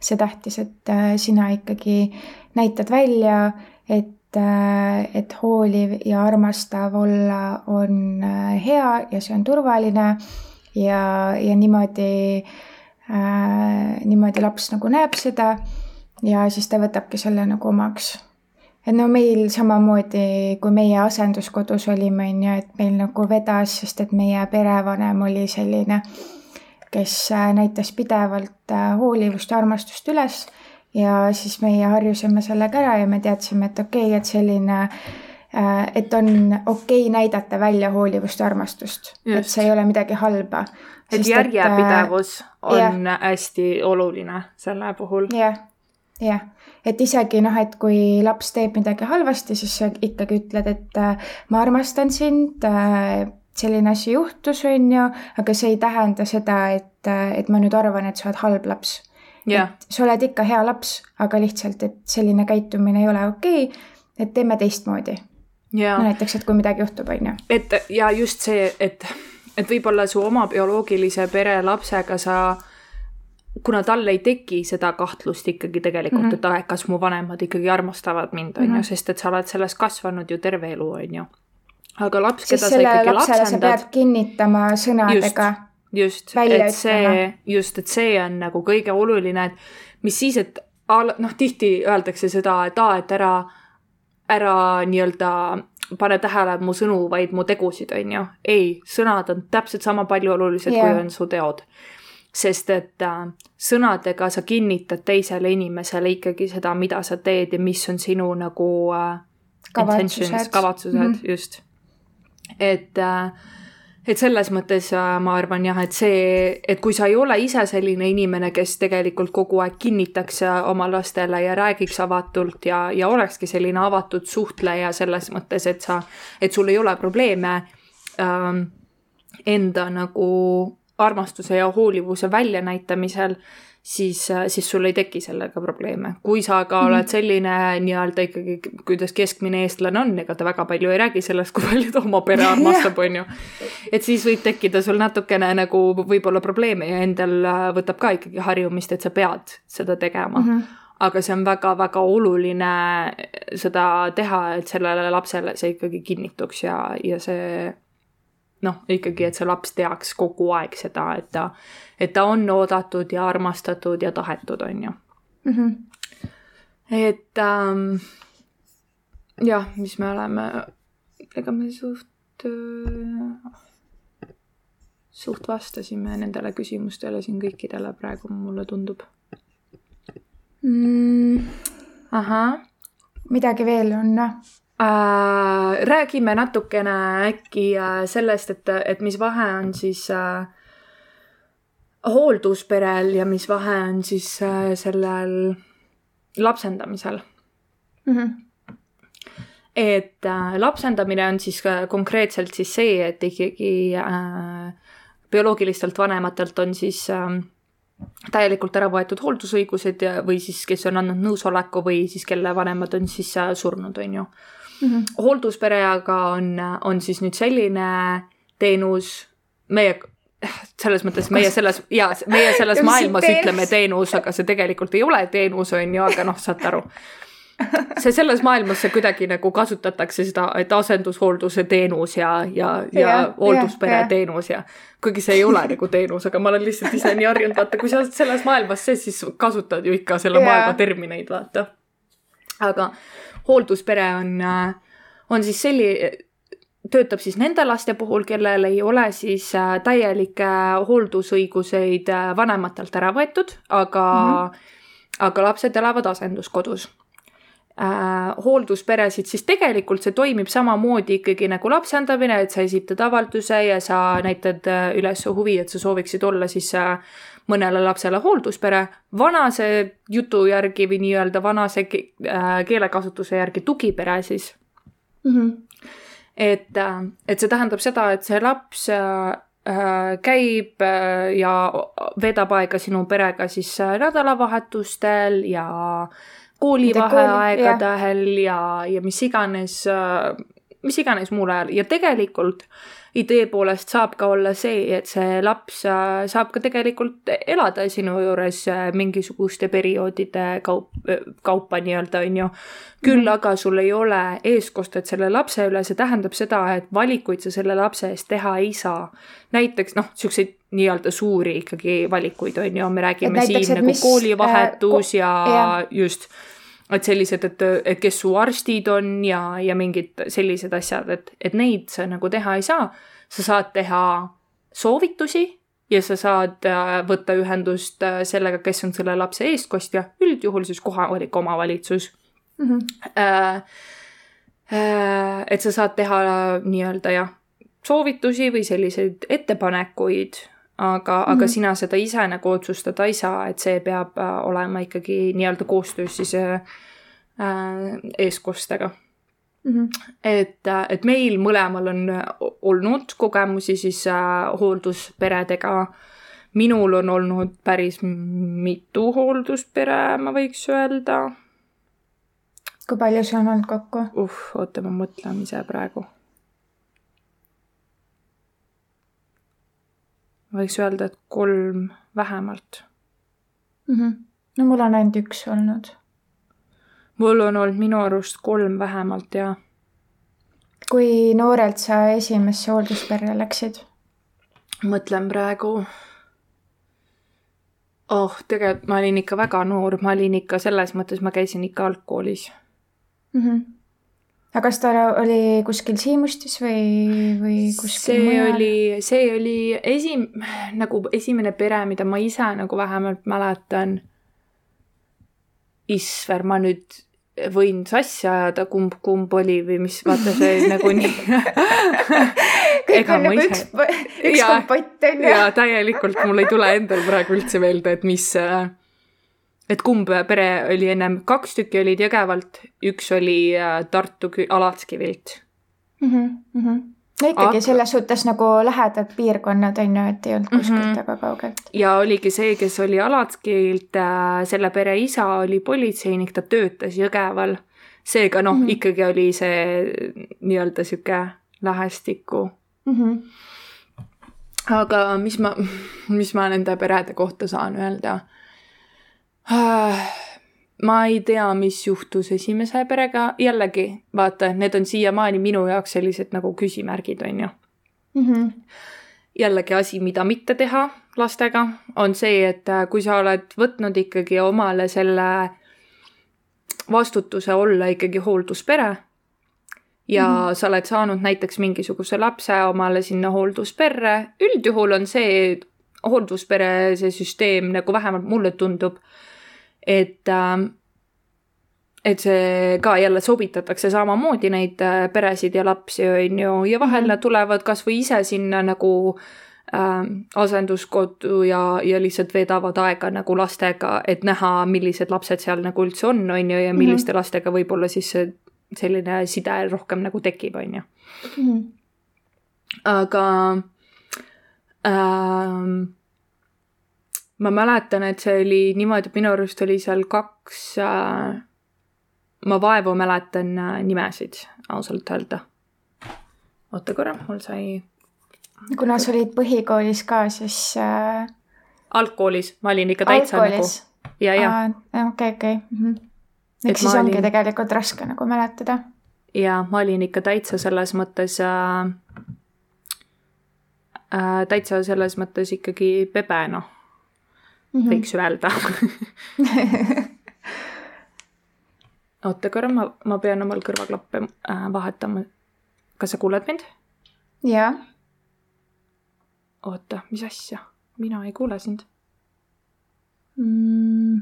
see tähtis, et äh, sina ikkagi näitad välja, et, äh, et hooliv ja armastav olla on äh, hea ja see on turvaline ja, ja niimoodi äh,, niimoodi laps nagu näeb seda ja siis ta võtabki selle nagu omaks. Et no meil samamoodi, kui meie asenduskodus olime, on ju, et meil nagu vedas, sest et meie perevanem oli selline äh, kes äh, näitas pidevalt äh, hoolivust ja armastust üles. Ja siis meie harjusime sellega ära ja me teadsime, et okei okay,, et selline äh, et on okei okay näidata välja hoolivust ja armastust, et see ei ole midagi halba. et järjepidevus on ja. hästi oluline selle puhul. jah, jah, et isegi noh, et kui laps teeb midagi halvasti, siis sa ikkagi ütled, et ma armastan sind selline asi juhtus, on ju, aga see ei tähenda seda, et, et ma nüüd arvan, et sa oled halb laps yeah.. et sa oled ikka hea laps, aga lihtsalt, et selline käitumine ei ole okei okay,, et teeme teistmoodi yeah.. No näiteks, et kui midagi juhtub, on ju. et ja just see, et, et võib-olla su oma bioloogilise pere lapsega sa kuna tal ei teki seda kahtlust ikkagi tegelikult mm, -hmm. et et kas mu vanemad ikkagi armastavad mind, on ju, mhm. sest et sa oled selles kasvanud ju terve elu, on ju aga laps, keda sa ikkagi lapsendad. kinnitama sõnadega. just, just, et see, just, et see on nagu kõige oluline, et mis siis, et noh, tihti öeldakse seda, et aa, et ära, ära nii-öelda pane tähele mu sõnu, vaid mu tegusid, on ju. ei, sõnad on täpselt sama palju olulised yeah., kui on su teod. sest et äh, sõnadega sa kinnitad teisele inimesele ikkagi seda, mida sa teed ja mis on sinu nagu äh, kavatsused, kavatsused mm, -hmm. just et äh, et selles mõttes äh, ma arvan jah, et see, et kui sa ei ole ise selline inimene, kes tegelikult kogu aeg kinnitaks äh, oma lastele ja räägiks avatult ja, ja olekski selline avatud suhtleja selles mõttes, et sa, et sul ei ole probleeme ähm, enda nagu armastuse ja hoolivuse väljanäitamisel siis, siis sul ei teki sellega probleeme. kui sa aga oled mhm. selline nii-öelda ikkagi, kuidas keskmine eestlane on, ega ta väga palju ei räägi sellest, kui palju ta oma pere armastab, on ju. et siis võib tekkida sul natukene nagu võib-olla probleeme ja endal äh, võtab ka ikkagi harjumist, et sa pead seda tegema mm. -hmm aga see on väga-väga oluline seda teha, et sellele lapsele see ikkagi kinnituks ja, ja see noh, ikkagi, et see laps teaks kogu aeg seda, et ta, et ta on oodatud ja armastatud ja tahetud, on ju mm. -hmm. et ähm, jah, mis me oleme, ega me suht äh, suht vastasime nendele küsimustele siin kõikidele praegu, mulle tundub mm.. ahah. midagi veel on, noh äh,. räägime natukene äkki äh, sellest, et, et mis vahe on siis äh, hooldusperel ja mis vahe on siis äh, sellel lapsendamisel mm. -hmm et äh, lapsendamine on siis äh, konkreetselt siis see, et ikkagi äh, bioloogilistelt vanematelt on siis äh, täielikult ära võetud hooldusõigused ja, või siis kes on andnud nõusoleku või siis kelle vanemad on siis äh, surnud, on ju mm. -hmm. hoolduspere aga on, on siis nüüd selline teenus, meie selles mõttes meie selles ja meie selles maailmas ütleme teenus, aga see tegelikult ei ole teenus, on ju, aga noh, saate aru see selles maailmas see kuidagi nagu kasutatakse seda, et asendushoolduse teenus ja, ja, ja, ja hoolduspere ja, teenus ja kuigi see ei ole nagu teenus, aga ma olen lihtsalt ise nii harjunud, vaata, kui sa oled selles maailmas sees, siis kasutad ju ikka selle ja. maailma termineid, vaata. aga hoolduspere on, on siis selline, töötab siis nende laste puhul, kellel ei ole siis äh, täielikke hooldusõiguseid äh, vanematelt ära võetud, aga mm, -hmm. aga lapsed elavad asenduskodus äh, hooldusperesid, siis tegelikult see toimib samamoodi ikkagi nagu lapsendamine, et sa esitad avalduse ja sa näitad äh, üles huvi, et sa sooviksid olla siis äh, mõnele lapsele hoolduspere. vanase jutu järgi või nii-öelda vanase äh, keelekasutuse järgi tugipere siis mm. -hmm. et äh,, et see tähendab seda, et see laps äh, äh käib äh, ja veedab aega sinu perega siis nädalavahetustel ja äh, koolivaheaegadel ja, ja mis iganes, mis iganes muul ajal ja tegelikult idee poolest saab ka olla see, et see laps saab ka tegelikult elada sinu juures mingisuguste perioodide kaup, kaupa nii-öelda, on ju. küll mm aga sul ei ole eeskostet selle lapse üle, see tähendab seda, et valikuid sa selle lapse eest teha ei saa. näiteks noh, siukseid nii-öelda suuri ikkagi valikuid, on ju, me räägime näiteks, siin nagu mis, koolivahetus äh, ja, ja just et sellised, et, et kes su arstid on ja, ja mingid sellised asjad, et, et neid sa nagu teha ei saa. sa saad teha soovitusi ja sa saad äh, võtta ühendust äh, sellega, kes on selle lapse eestkostja, üldjuhul siis kohalik omavalitsus mm. -hmm. et sa saad teha nii-öelda jah, soovitusi või selliseid ettepanekuid aga mm, -hmm. aga mhm. sina seda ise nagu otsustada ei saa, et see peab äh, olema ikkagi nii-öelda koostöös siis äh, äh eestkostega mm. -hmm. et, äh, et meil mõlemal on olnud kogemusi siis äh, hooldusperedega. minul on olnud päris mitu hoolduspere, ma võiks öelda. kui palju see on olnud kokku? uh, oota, ma mõtlen ise praegu võiks öelda, et kolm vähemalt mm. -hmm. no mul on ainult üks olnud. mul on olnud minu arust kolm vähemalt, jaa. kui noorelt sa esimesse hooldusperre läksid? mõtlen praegu. oh, tegelikult ma olin ikka väga noor, ma olin ikka selles mõttes, ma käisin ikka algkoolis mm. -hmm aga kas ta oli kuskil Siimustis või, või kuskil see mujal? oli, see oli esim-, nagu esimene pere, mida ma ise nagu vähemalt mäletan. Isver, ma nüüd võin sassi ajada, kumb, kumb oli või mis, vaata see *laughs* nagu nii kõik on nagu ise... üks, üks kompott on ju. jaa, täielikult, mul ei tule endal praegu üldse meelde, et mis äh, et kumb pere oli ennem, kaks tükki olid Jõgevalt, üks oli äh, Tartu Alatskivilt mm. -hmm, mm -hmm. no ikkagi Aga... selles suhtes nagu lähedad piirkonnad on ju, et ei olnud kuskilt mm -hmm. väga kaugelt. ja oligi see, kes oli Alatskivilt, äh, selle pere isa oli politseinik, ta töötas Jõgeval. seega noh mm, -hmm. ikkagi oli see nii-öelda sihuke lähestikku mm. -hmm. aga mis ma, mis ma nende perede kohta saan öelda *sighs* ma ei tea, mis juhtus esimese perega, jällegi vaata, need on siiamaani minu jaoks sellised nagu küsimärgid, on ju mm. -hmm. jällegi asi, mida mitte teha lastega, on see, et äh, kui sa oled võtnud ikkagi omale selle vastutuse olla ikkagi hoolduspere ja mm -hmm. sa oled saanud näiteks mingisuguse lapse omale sinna hooldusperre, üldjuhul on see hoolduspere, see süsteem nagu vähemalt mulle tundub et äh, et see ka jälle sobitatakse samamoodi neid äh, peresid ja lapsi, on ju, ja vahel -hmm. nad tulevad kasvõi ise sinna nagu äh, asenduskodu ja, ja lihtsalt veedavad aega nagu lastega, et näha, millised lapsed seal nagu üldse on, on ju, ja milliste mm -hmm. lastega võib-olla siis selline side rohkem nagu tekib, on ju. Mhm. aga ähm, ma mäletan, et see oli niimoodi, et minu arust oli seal kaks äh, ma vaevu mäletan äh, nimesid, ausalt öelda. oota korra, mul sai. kuna sa olid põhikoolis ka, siis äh.... algkoolis, ma olin ikka täitsa algkoolis. nagu. ja, ja. okei, okei. Mhm. ehk siis ongi olin... tegelikult raske nagu mäletada. ja ma olin ikka täitsa selles mõttes äh, äh, täitsa selles mõttes ikkagi pebe, noh mm -hmm. võiks öelda *laughs* oota korra, ma, ma pean omal kõrvaklappe äh, vahetama. kas sa kuuled mind? jaa. oota, mis asja? mina ei kuule sind mm.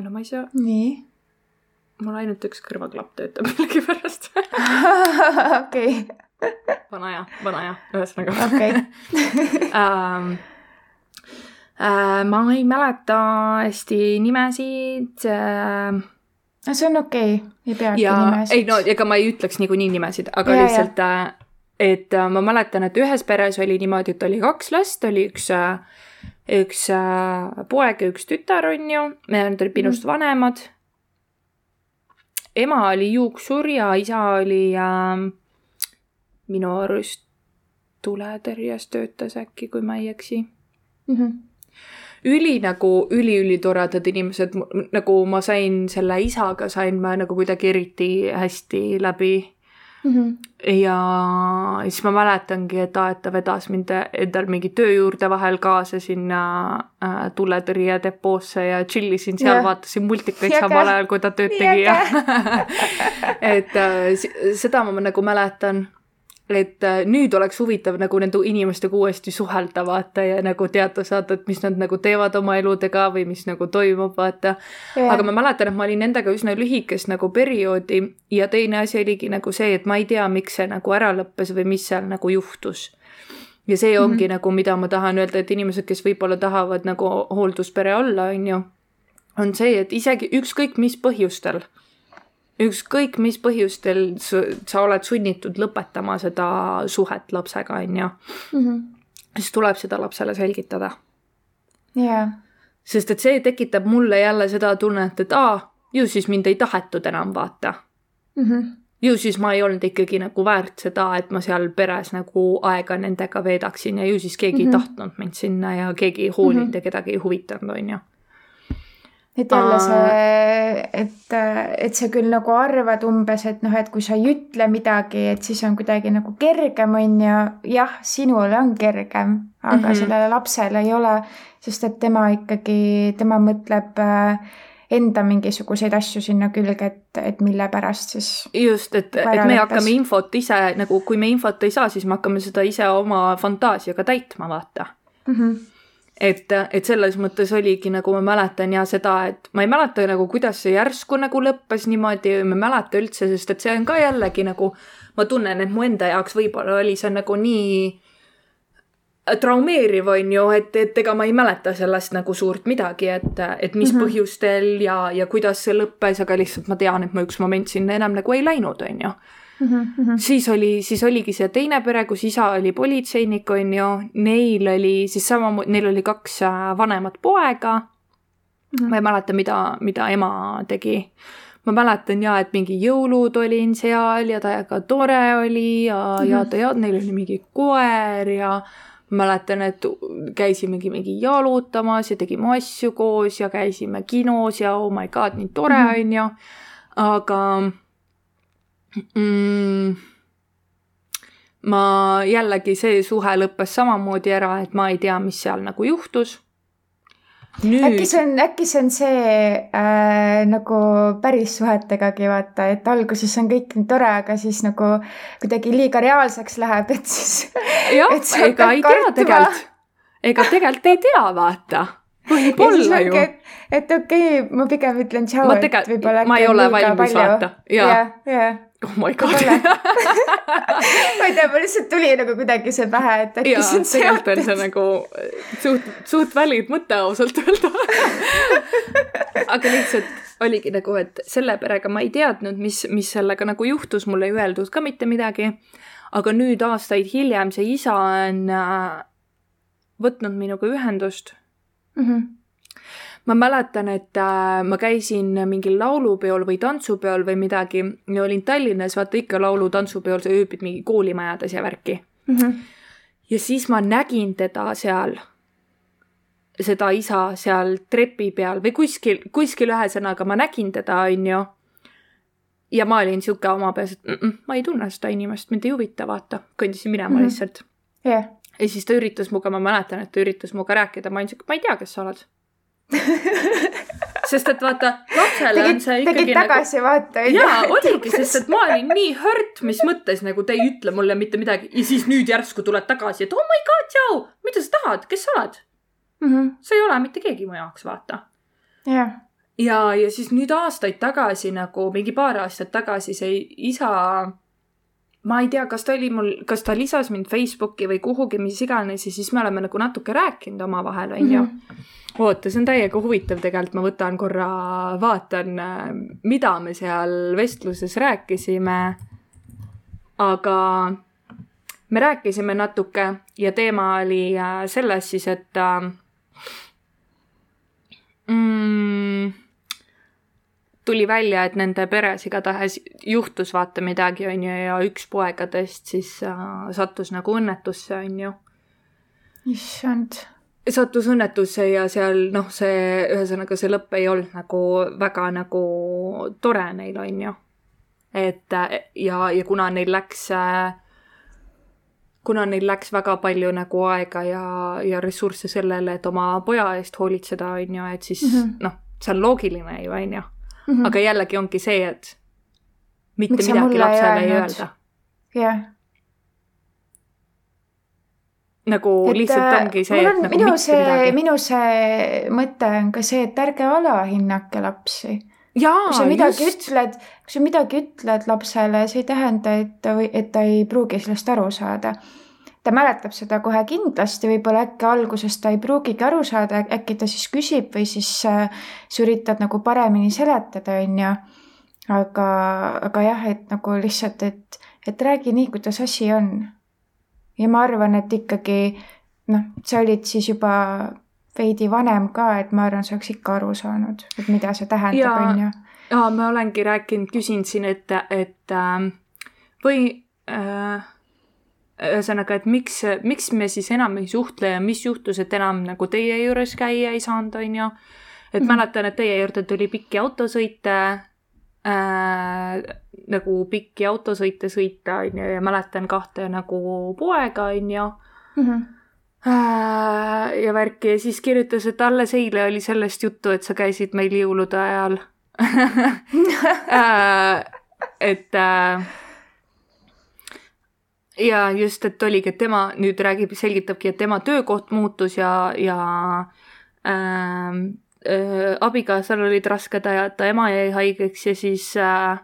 *laughs* no ma ei saa. nii mul ainult üks kõrvaklapp töötab millegipärast. *laughs* okei. vana hea, vana hea, ühesõnaga. okei. *laughs* Ähm, äh, ma ei mäleta hästi nimesid äh,. no see on okei okay., ei peagi ja, nimesid. ei no ega ma ei ütleks niikuinii nimesid, aga ja, lihtsalt, äh, et äh, ma mäletan, et ühes peres oli niimoodi, et oli kaks last, oli üks üks poeg ja üks tütar, on ju, nad olid minust mm. vanemad ema oli juuksur ja isa oli äh, minu arust tuletõrjes töötas äkki, kui ma ei eksi mm. -hmm üli nagu üliülitoredad inimesed, nagu ma sain selle isaga, sain ma nagu kuidagi eriti hästi läbi mm. -hmm. ja siis ma mäletangi, et ta vedas mind endal mingi töö juurde vahel kaasa sinna äh, tuletõrjedepoosse ja chill isin seal yeah., vaatasin multikaid samal ajal, kui ta tööd tegi ja *laughs* et äh, seda ma nagu mäletan et äh, nüüd oleks huvitav nagu nende inimestega uuesti suhelda, vaata, ja nagu teada saada, et mis nad nagu teevad oma eludega või mis nagu toimub, vaata yeah.. aga ma mäletan, et ma olin nendega üsna lühikest nagu perioodi ja teine asi oligi nagu see, et ma ei tea, miks see nagu ära lõppes või mis seal nagu juhtus. ja see ongi mm -hmm. nagu, mida ma tahan öelda, et inimesed, kes võib-olla tahavad nagu hoolduspere olla, on ju, on see, et isegi ükskõik mis põhjustel ükskõik mis põhjustel sa, oled sunnitud lõpetama seda suhet lapsega, on ju. -hmm. siis tuleb seda lapsele selgitada. jaa. sest et see tekitab mulle jälle seda tunnet, et aa, ju siis mind ei tahetud enam vaata mm. -hmm. ju siis ma ei olnud ikkagi nagu väärt seda, et ma seal peres nagu aega nendega veedaksin ja ju siis keegi mm -hmm. ei mhm. tahtnud mind sinna ja keegi ei hoolinud mm -hmm. ja kedagi ei huvitanud, on ju et jälle see, et, et sa küll nagu arvad umbes, et noh, et kui sa ei ütle midagi, et siis on kuidagi nagu kergem, on ju. jah, sinule on kergem, aga mm -hmm. sellele lapsele ei ole, sest et tema ikkagi, tema mõtleb äh, enda mingisuguseid asju sinna külge, et, et mille pärast siis. just, et, et me hakkame infot ise nagu, kui me infot ei saa, siis me hakkame seda ise oma fantaasiaga täitma, vaata mm. -hmm et, et selles mõttes oligi nagu ma mäletan ja seda, et ma ei mäleta nagu, kuidas see järsku nagu lõppes niimoodi, ma ei mäleta üldse, sest et see on ka jällegi nagu, ma tunnen, et mu enda jaoks võib-olla oli see nagu nii traumeeriv, on ju, et, et ega ma ei mäleta sellest nagu suurt midagi, et, et mis mm -hmm. põhjustel ja, ja kuidas see lõppes, aga lihtsalt ma tean, et ma üks moment sinna enam nagu ei läinud, on ju -hmm. siis oli, siis oligi see teine pere, kus isa oli politseinik, on ju, neil oli siis samamoodi, neil oli kaks äh, vanemat poega mm. -hmm. ma ei mäleta, mida, mida ema tegi. ma mäletan ja, et mingi jõulud olin seal ja täiega tore oli ja mm, -hmm. ja ta ja neil oli mingi koer ja mäletan, et käisimegi mingi jalutamas ja tegime asju koos ja käisime kinos ja oh my god, nii tore mhm. on mm -hmm. ju. aga mm,? ma jällegi, see suhe lõppes samamoodi ära, et ma ei tea, mis seal nagu juhtus. Nüüd... äkki see on, äkki see on see äh, nagu päris suhetegagi vaata, et alguses on kõik nii tore, aga siis nagu kuidagi liiga reaalseks läheb, et siis. jah, ega ei tea tegelikult, ega tegelikult ei tea, vaata võib olla ju. et okei okay,, ma pigem ütlen tšau, et võib-olla. ma ei ole valmis vaata, jaa. jah, jah oh my god *laughs* ma ei tea, mul lihtsalt tuli nagu kuidagi see pähe, et äkki see on seotud. tegelikult on see nagu suht, suht valid mõte ausalt öelda *laughs* aga lihtsalt oligi nagu, et selle perega ma ei teadnud, mis, mis sellega nagu juhtus, mulle ei öeldud ka mitte midagi. aga nüüd aastaid hiljem see isa on äh, võtnud minuga ühendust mm. -hmm. Ma mäletan, et äh, ma käisin mingil laulupeol või tantsupeol või midagi ja olin Tallinnas, vaata ikka laulu-tantsupeol, sa ööbid mingi koolimajades ja värki Mm -hmm. ja siis ma nägin teda seal, seda isa seal trepi peal või kuskil, kuskil ühesõnaga ma nägin teda, onju. ja ma olin sihuke oma peas, et mm -mm, ma ei tunne seda inimest, mind ei huvita, vaata, kõndisin minema mm. -hmm. lihtsalt. jah, ja siis ta üritas minuga, ma mäletan, et ta üritas minuga rääkida, ma olin siuke, ma ei tea, kes sa oled *laughs* sest et vaata, lapsele on tegid, see tegid ikkagi nagu tagasivaate jaa, oligi, sest et ma olin nii hurt, mis mõttes nagu te ei ütle mulle mitte midagi ja siis nüüd järsku tuled tagasi, et oh my god, tšau, mida sa tahad, kes sa oled? -hmm. sa ei ole mitte keegi mu jaoks, vaata. jah, ja, ja siis nüüd aastaid tagasi nagu mingi paar aastat tagasi see isa, ma ei tea, kas ta oli mul, kas ta lisas mind Facebooki või kuhugi, mis iganes ja siis me oleme nagu natuke rääkinud omavahel, onju. oota, see on täiega huvitav tegelikult, ma võtan korra, vaatan, mida me seal vestluses rääkisime. aga me rääkisime natuke ja teema oli äh, selles siis, et äh, mm, tuli välja, et nende peres igatahes juhtus vaata midagi, onju, ja üks poegadest siis äh, sattus nagu õnnetusse, onju issand. sattus õnnetusse ja seal noh, see ühesõnaga see lõpp ei olnud nagu väga nagu tore neil onju. et äh, ja, ja kuna neil läks, kuna neil läks väga palju nagu aega ja, ja ressursse sellele, et oma poja eest hoolitseda onju, et siis mm. -hmm. noh, see on loogiline ju onju, -hmm. aga jällegi ongi see, et mitte Miks midagi lapsele ei öelda. jah. nagu et, lihtsalt ongi see, et nagu minu see, minu see mõte on ka see, et ärge alahinnake lapsi. jaa kui sa, midagi just. ütled, kui sa midagi ütled lapsele, see ei tähenda, et ta või, et ta ei pruugi sellest aru saada. Ta mäletab seda kohe kindlasti, võib-olla äkki alguses ta ei pruugigi aru saada, äkki ta siis küsib või siis äh, sa üritad nagu paremini seletada, onju. aga, aga jah, et nagu lihtsalt, et, et räägi nii, kuidas asi on. ja ma arvan, et ikkagi noh, sa olid siis juba veidi vanem ka, et ma arvan, sa oleks ikka aru saanud, et mida see tähendab, Jaa. onju. jaa, ma olengi rääkinud, küsinud siin, et, et ähm, või äh, ühesõnaga, et miks, miks me siis enam ei suhtle ja mis juhtus, et enam nagu teie juures käia ei saanud, onju. et Mhm. mäletan, et teie juurde tuli pikki autosõite äh,, nagu pikki autosõite sõita, onju, ja mäletan kahte nagu poega, onju Mhm. Äh, ja värki ja siis kirjutas, et alles eile oli sellest juttu, et sa käisid meil jõulude ajal *laughs* Äh, et äh, ja just, et oligi, et tema nüüd räägib, selgitabki, et tema töökoht muutus ja, ja äh, äh, abikaasal olid rasked ajad, ta ema jäi haigeks ja siis äh,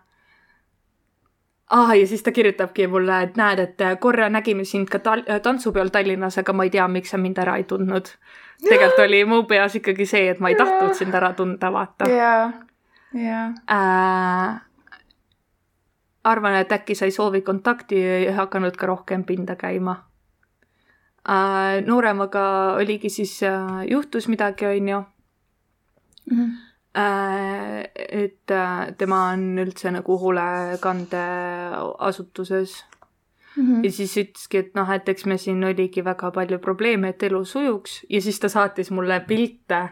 ah, ja siis ta kirjutabki mulle, et näed, et korra nägime sind ka tal-, tantsupeol Tallinnas, aga ma ei tea, miks sa mind ära ei tundnud. tegelikult oli mu peas ikkagi see, et ma ei tahtnud sind ära tunda, vaata jaa, jaa. arvan, et äkki sa ei soovi kontakti ja hakanud ka rohkem pinda käima äh,. nooremaga oligi siis äh,, juhtus midagi, onju Mhm. äh,. et tema on üldse nagu hoolekandeasutuses Mhm. ja siis ütleski, et noh, et eks me siin oligi väga palju probleeme, et elu sujuks ja siis ta saatis mulle pilte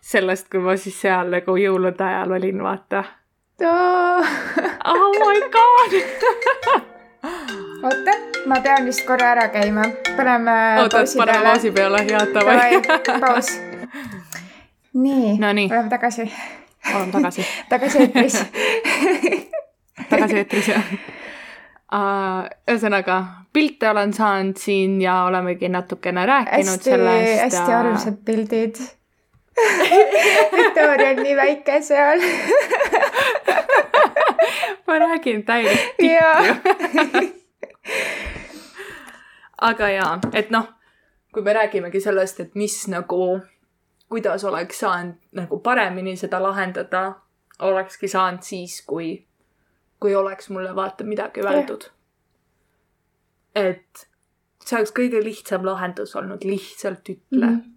sellest, kui ma siis seal nagu jõulude ajal olin, vaata. Oh my god. *laughs* oota, ma pean vist korra ära käima, paneme oota, paneme pausi peale, head Davai paus. nii No oleme tagasi, oleme tagasi, *laughs* tagasi eetris. *laughs* tagasi eetris jah. ühesõnaga, pilte olen saanud siin ja olemegi natukene rääkinud hästi, sellest. hästi armsad pildid. *laughs* Victoria on nii väike seal. *laughs* ma räägin täielik *laughs* jaa. aga jaa, et noh, kui me räägimegi sellest, et mis nagu, kuidas oleks saanud nagu paremini seda lahendada, olekski saanud siis, kui, kui oleks mulle vaata midagi öeldud. et see oleks kõige lihtsam lahendus olnud, lihtsalt ütle mm, -hmm.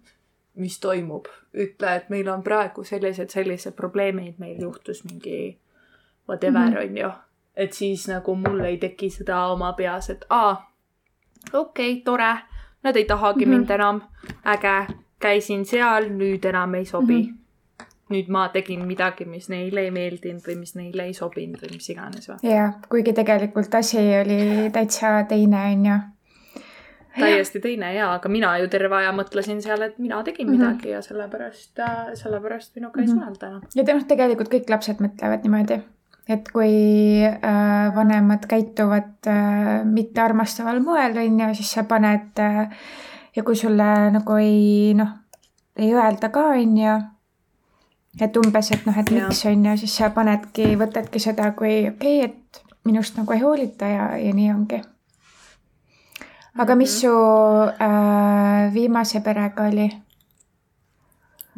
Mis toimub. ütle, et meil on praegu sellised, sellised probleemid, meil juhtus mingi whatever mm, -hmm. on ju. et siis nagu mul ei teki seda oma peas, et aa, okei okay,, tore, nad ei tahagi mm -hmm. mind enam, äge, käisin seal, nüüd enam ei sobi mm. -hmm nüüd ma tegin midagi, mis neile ei meeldinud või mis neile ei sobinud või mis iganes jah, kuigi tegelikult asi oli täitsa teine, on ju täiesti teine ja, aga mina ju terve aja mõtlesin seal, et mina tegin mm -hmm. midagi ja sellepärast äh,, sellepärast minuga ei mm -hmm. suhelda enam. ja noh, tegelikult kõik lapsed mõtlevad niimoodi, et kui äh, vanemad käituvad äh, mittearmastaval moel, on ju, siis sa paned äh, ja kui sulle nagu ei noh, ei öelda ka, on ju, et umbes, et noh, et miks on ju, siis sa panedki, võtadki seda kui okei okay,, et minust nagu ei hoolita ja, ja nii ongi aga mis su äh, viimase perega oli?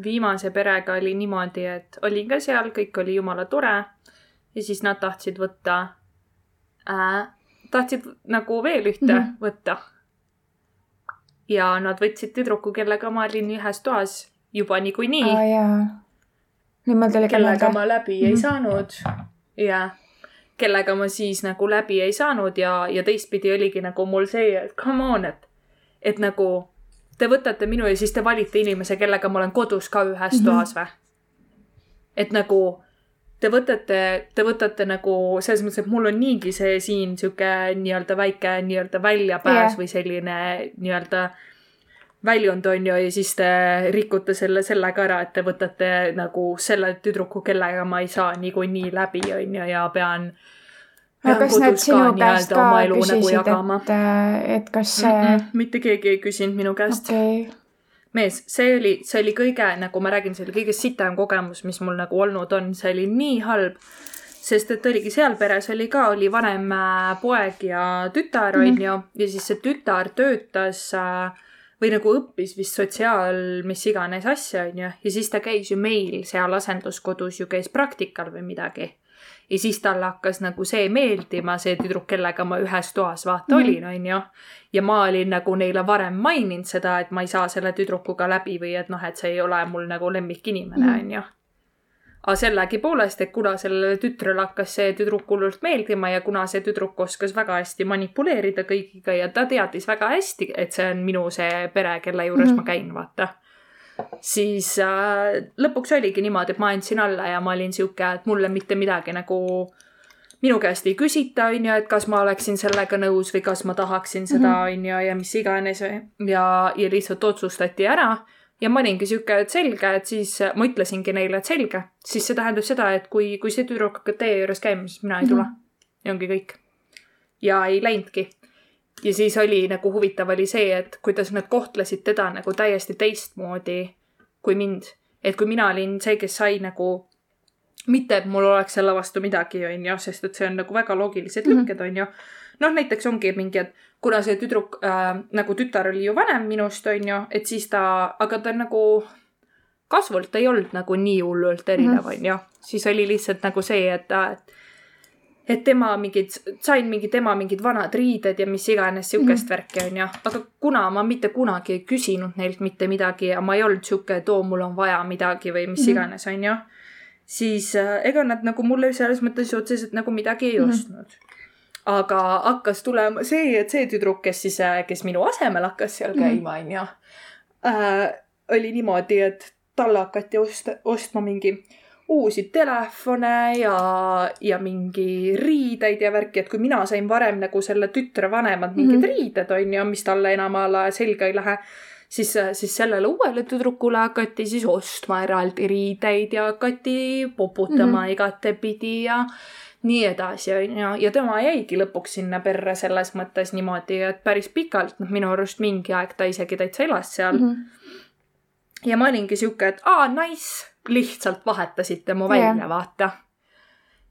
viimase perega oli niimoodi, et olin ka seal, kõik oli jumala tore ja siis nad tahtsid võtta äh,, tahtsid nagu veel ühte mm -hmm. võtta. ja nad võtsid tüdruku, kellega ma olin ühes toas juba niikuinii oh,. nüüd mul tuli kellega ma läbi mm -hmm. ei saanud. jah kellega ma siis nagu läbi ei saanud ja, ja teistpidi oligi nagu mul see, et come on, et, et nagu te võtate minu ja siis te valite inimese, kellega ma olen kodus ka ühes mm -hmm. toas või? et nagu te võtate, te võtate nagu selles mõttes, et mul on niigi see siin sihuke nii-öelda väike nii-öelda väljapääs yeah. või selline nii-öelda väljund on ju ja siis te rikute selle sellega ära, et te võtate nagu selle tüdruku, kellega ma ei saa niikuinii läbi, on ju, ja pean aga kas nad sinu käest ka nagu küsisid, nagu et, et kas see mm? -mm, mitte keegi ei küsinud minu käest okay. mees, see oli, see oli kõige, nagu ma räägin, see oli kõige sitem kogemus, mis mul nagu olnud on, see oli nii halb. sest et oligi seal peres oli ka, oli vanem äh, poeg ja tütar, mhm. onju, ja siis see tütar töötas äh, või nagu õppis vist sotsiaal, mis iganes asja, onju. ja siis ta käis ju meil seal asenduskodus ju käis praktikal või midagi. ja siis talle hakkas nagu see meeldima, see tüdruk, kellega ma ühes toas vaata mm olin, onju. ja ma olin nagu neile varem maininud seda, et ma ei saa selle tüdrukuga läbi või et noh, et see ei ole mul nagu lemmikinimene, mhm. onju aga sellegipoolest, et kuna sellele tütrele hakkas see tüdruk hullult meeldima ja kuna see tüdruk oskas väga hästi manipuleerida kõigiga ja ta teadis väga hästi, et see on minu see pere, kelle juures mm -hmm. ma käin, vaata. siis äh, lõpuks oligi niimoodi, et ma andsin alla ja ma olin sihuke, et mulle mitte midagi nagu minu käest ei küsita, on ju, et kas ma oleksin sellega nõus või kas ma tahaksin seda, mhm. on ju, ja mis iganes ja, ja lihtsalt otsustati ära ja ma olingi sihuke, et selge, et siis ma ütlesingi neile, et selge, siis see tähendab seda, et kui, kui see tüdruk hakkab teie juures käima, siis mina ei tule mm. -hmm. ja ongi kõik. ja ei läinudki. ja siis oli nagu huvitav oli see, et kuidas nad kohtlesid teda nagu täiesti teistmoodi kui mind. et kui mina olin see, kes sai nagu mitte, et mul oleks selle vastu midagi, on ju, sest et see on nagu väga loogilised mm -hmm. lükked, on ju. Noh, näiteks ongi mingi, et kuna see tüdruk äh,, nagu tütar oli ju vanem minust, on ju, et siis ta, aga ta nagu kasvult ei olnud nagu nii hullult erinev, mhm. on ju. siis oli lihtsalt nagu see, et, et et tema mingid, sain mingi tema mingid vanad riided ja mis iganes siukest mm värki onju, aga kuna ma mitte kunagi ei küsinud neilt mitte midagi ja ma ei olnud siuke, et oo, mul on vaja midagi või mis mm iganes onju, siis äh, ega nad nagu mulle selles mõttes otseselt nagu midagi ei mm ostnud aga hakkas tulema see, et see tüdruk, kes siis, kes minu asemel hakkas seal mhm. käima, onju, äh, oli niimoodi, et talle hakati osta, ostma mingi uusi telefone ja, ja mingi riideid ja värki, et kui mina sain varem nagu selle tütre vanemad mingid mm -hmm. riided, onju, mis talle enam a la selga ei lähe, siis, siis sellele uuele tüdrukule hakati siis ostma eraldi riideid ja hakati poputama mm -hmm. igatepidi ja nii edasi, on ju, ja tema jäigi lõpuks sinna perre selles mõttes niimoodi, et päris pikalt, noh, minu arust mingi aeg ta isegi täitsa elas seal mm. -hmm. ja ma olingi sihuke, et aa, nice, lihtsalt vahetasite mu välja yeah., vaata.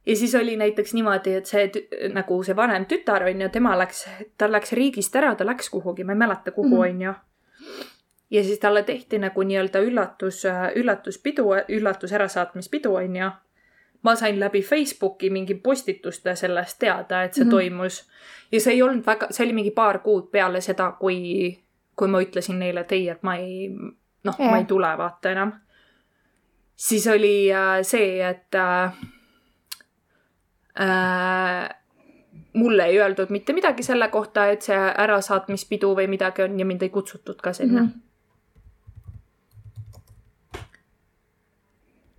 ja siis oli näiteks niimoodi, et see nagu see vanem tütar on ju, tema läks, ta läks riigist ära, ta läks kuhugi, ma ei mäleta, kuhu mm, -hmm. on ju ja siis talle tehti nagu nii-öelda üllatus, üllatuspidu, üllatus ärasaatmispidu, on ju ma sain läbi Facebooki mingi postituste sellest teada, et see mm -hmm. toimus. ja see ei olnud väga, see oli mingi paar kuud peale seda, kui, kui ma ütlesin neile, et ei, et ma ei, noh yeah., ma ei tule vaata enam. siis oli äh, see, et äh, äh, mulle ei öeldud mitte midagi selle kohta, et see ärasaatmispidu või midagi on ja mind ei kutsutud ka sinna mm. -hmm.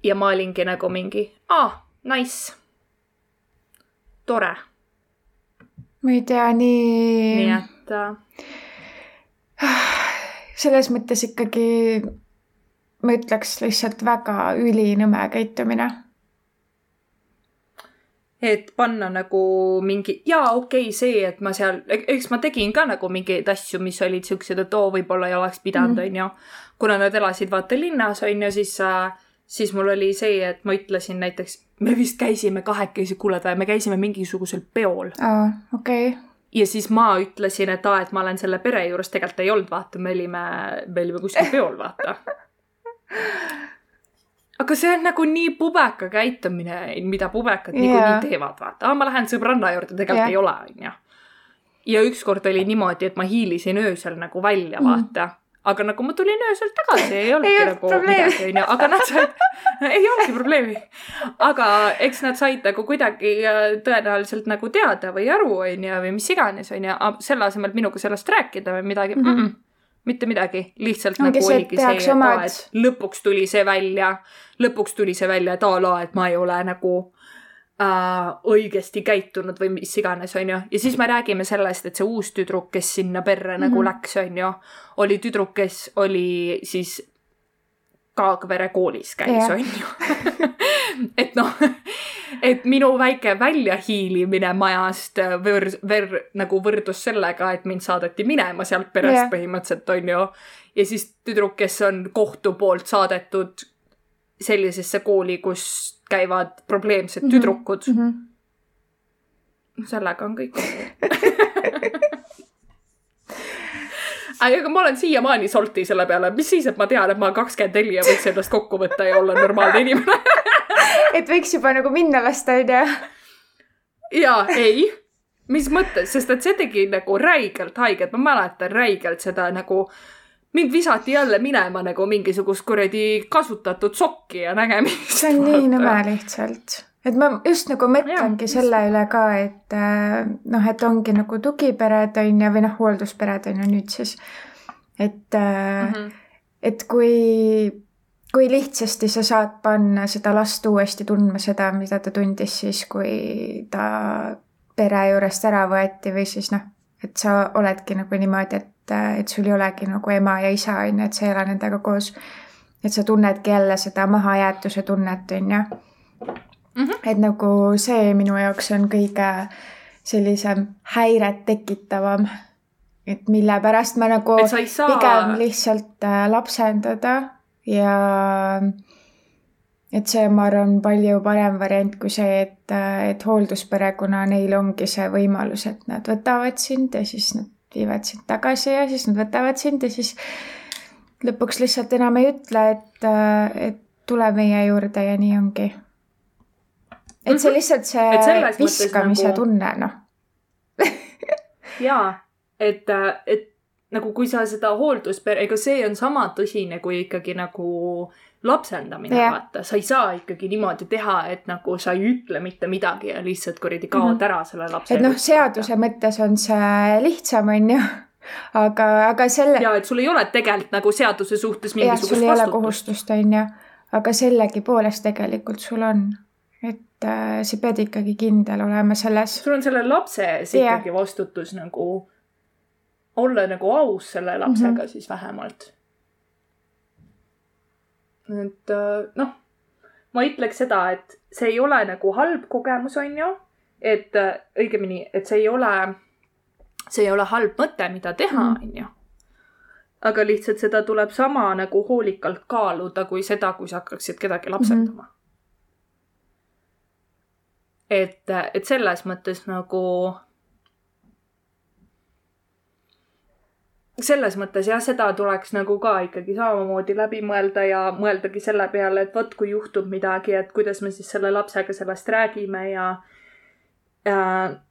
Ja ma olingi nagu mingi, aa, nice, tore. ma ei tea, nii. nii et äh.... *sighs* selles mõttes ikkagi ma ütleks lihtsalt väga ülinõme käitumine et panna nagu mingi, jaa, okei okay,, see, et ma seal, eks ma tegin ka nagu mingeid asju, mis olid siuksed, et oo, võib-olla ei oleks pidanud, mhm. onju. kuna nad elasid vaata linnas, onju, siis äh, siis mul oli see, et ma ütlesin näiteks, me vist käisime kahekesi, kuule, me käisime mingisugusel peol. aa, okei okay. ja siis ma ütlesin, et aa, et ma olen selle pere juures, tegelikult ei olnud, vaata, me olime, me olime kuskil *laughs* peol, vaata aga see on nagu nii pubeka käitumine, mida pubekad yeah. niikuinii teevad, vaata, ma lähen sõbranna juurde, tegelikult yeah. ei ole, onju. ja ükskord oli niimoodi, et ma hiilisin öösel nagu välja mm., vaata aga nagu ma tulin öösel tagasi, ei *laughs* olnudki nagu midagi, onju, aga nad said *laughs* ei olnudki probleemi. aga eks nad said nagu kuidagi äh, tõenäoliselt nagu teada või aru, onju, või mis iganes, onju, selle asemel minuga sellest rääkida või midagi mm. -mm mitte midagi, lihtsalt Ongi nagu oligi see, et omad... lõpuks tuli see välja, lõpuks tuli see välja, et a la, et ma ei ole nagu äh, õigesti käitunud või mis iganes, onju. ja siis me räägime sellest, et see uus tüdruk, kes sinna perre mm -hmm. nagu mhm. läks, onju, oli tüdruk, kes oli siis Kaagvere koolis käis, onju. *laughs* et noh, et minu väike väljahiilimine majast võr-, ver-, nagu võrdus sellega, et mind saadeti minema sealt perest yeah. põhimõtteliselt, onju. ja siis tüdruk, kes on kohtu poolt saadetud sellisesse kooli, kus käivad probleemsed mm -hmm. tüdrukud mm. -hmm. sellega on kõik aga ma olen siiamaani salty selle peale, mis siis, et ma tean, et ma kakskümmend neli ja võiks ennast kokku võtta ja olla normaalne inimene *laughs* et võiks juba nagu minna lasta, onju. jaa, ei. mis mõttes, sest et see tegi nagu räigelt haiget, ma mäletan räigelt seda nagu mind visati jälle minema nagu mingisugust kuradi kasutatud sokki ja nägemist. see on nii nõme lihtsalt et ma just nagu mõtlengi ja, selle üle ka, et äh, noh, et ongi nagu tugipered on ju, või noh, hoolduspered on ju nüüd siis. et mm, -hmm. et kui, kui lihtsasti sa saad panna seda last uuesti tundma seda, mida ta tundis siis, kui ta pere juurest ära võeti või siis noh, et sa oledki nagu niimoodi, et, et sul ei olegi nagu ema ja isa on ju, et sa ei ela nendega koos. et sa tunnedki jälle seda mahajäetuse tunnet on ju. -hmm. et nagu see minu jaoks on kõige sellisem häiret tekitavam. et mille pärast ma nagu saa... pigem lihtsalt äh, lapsendada ja et see, ma arvan, palju parem variant kui see, et, äh, et hoolduspere, kuna neil ongi see võimalus, et nad võtavad sind ja siis nad viivad sind tagasi ja siis nad võtavad sind ja siis lõpuks lihtsalt enam ei ütle, et, äh, et tule meie juurde ja nii ongi et see mhm. lihtsalt see viskamise nagu... tunne, noh *laughs* jaa, et, et nagu kui sa seda hoolduspere, ega see on sama tõsine kui ikkagi nagu lapsendamine yeah., vaata, sa ei saa ikkagi niimoodi teha, et nagu sa ei ütle mitte midagi ja lihtsalt kuradi kaod mm -hmm. ära selle lapse. et noh, seaduse mõttes on see lihtsam, on ju aga, aga selle. ja, et sul ei ole tegelikult nagu seaduse suhtes mingisugust vastutust. sul ei ole kohustust, on ju, aga sellegipoolest tegelikult sul on et äh, sa pead ikkagi kindel olema selles. sul on selle lapse ees ikkagi vastutus nagu olla nagu aus selle lapsega mm -hmm. siis vähemalt. et äh, noh, ma ütleks seda, et see ei ole nagu halb kogemus, on ju. et äh, õigemini, et see ei ole, see ei ole halb mõte, mida teha, mhm. on ju aga lihtsalt seda tuleb sama nagu hoolikalt kaaluda kui seda, kui sa hakkaksid kedagi lapsendama mm. -hmm et, et selles mõttes nagu selles mõttes jah, seda tuleks nagu ka ikkagi samamoodi läbi mõelda ja mõeldagi selle peale, et vot kui juhtub midagi, et kuidas me siis selle lapsega sellest räägime ja ja,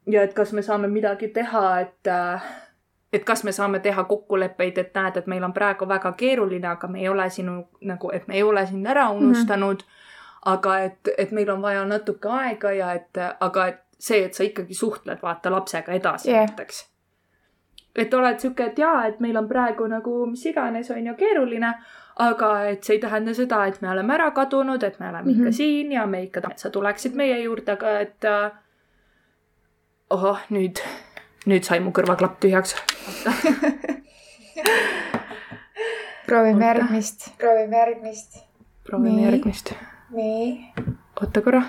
ja et kas me saame midagi teha, et et kas me saame teha kokkuleppeid, et näed, et meil on praegu väga keeruline, aga me ei ole sinu nagu, et me ei ole sind ära mhm. unustanud mm. -hmm. aga et, et meil on vaja natuke aega ja et, aga et see, et sa ikkagi suhtled vaata lapsega edasi yeah. näiteks et oled sihuke, et jaa, et meil on praegu nagu mis iganes, on ju, keeruline, aga et see ei tähenda seda, et me oleme ära kadunud, et me oleme mm -hmm. ikka mhm. siin ja me ikka tahame, et sa tuleksid meie juurde, aga et äh, ohoh, nüüd, nüüd sai mu kõrvaklapp tühjaks *laughs* proovime järgmist. proovime järgmist. proovime järgmist. nii. oota korra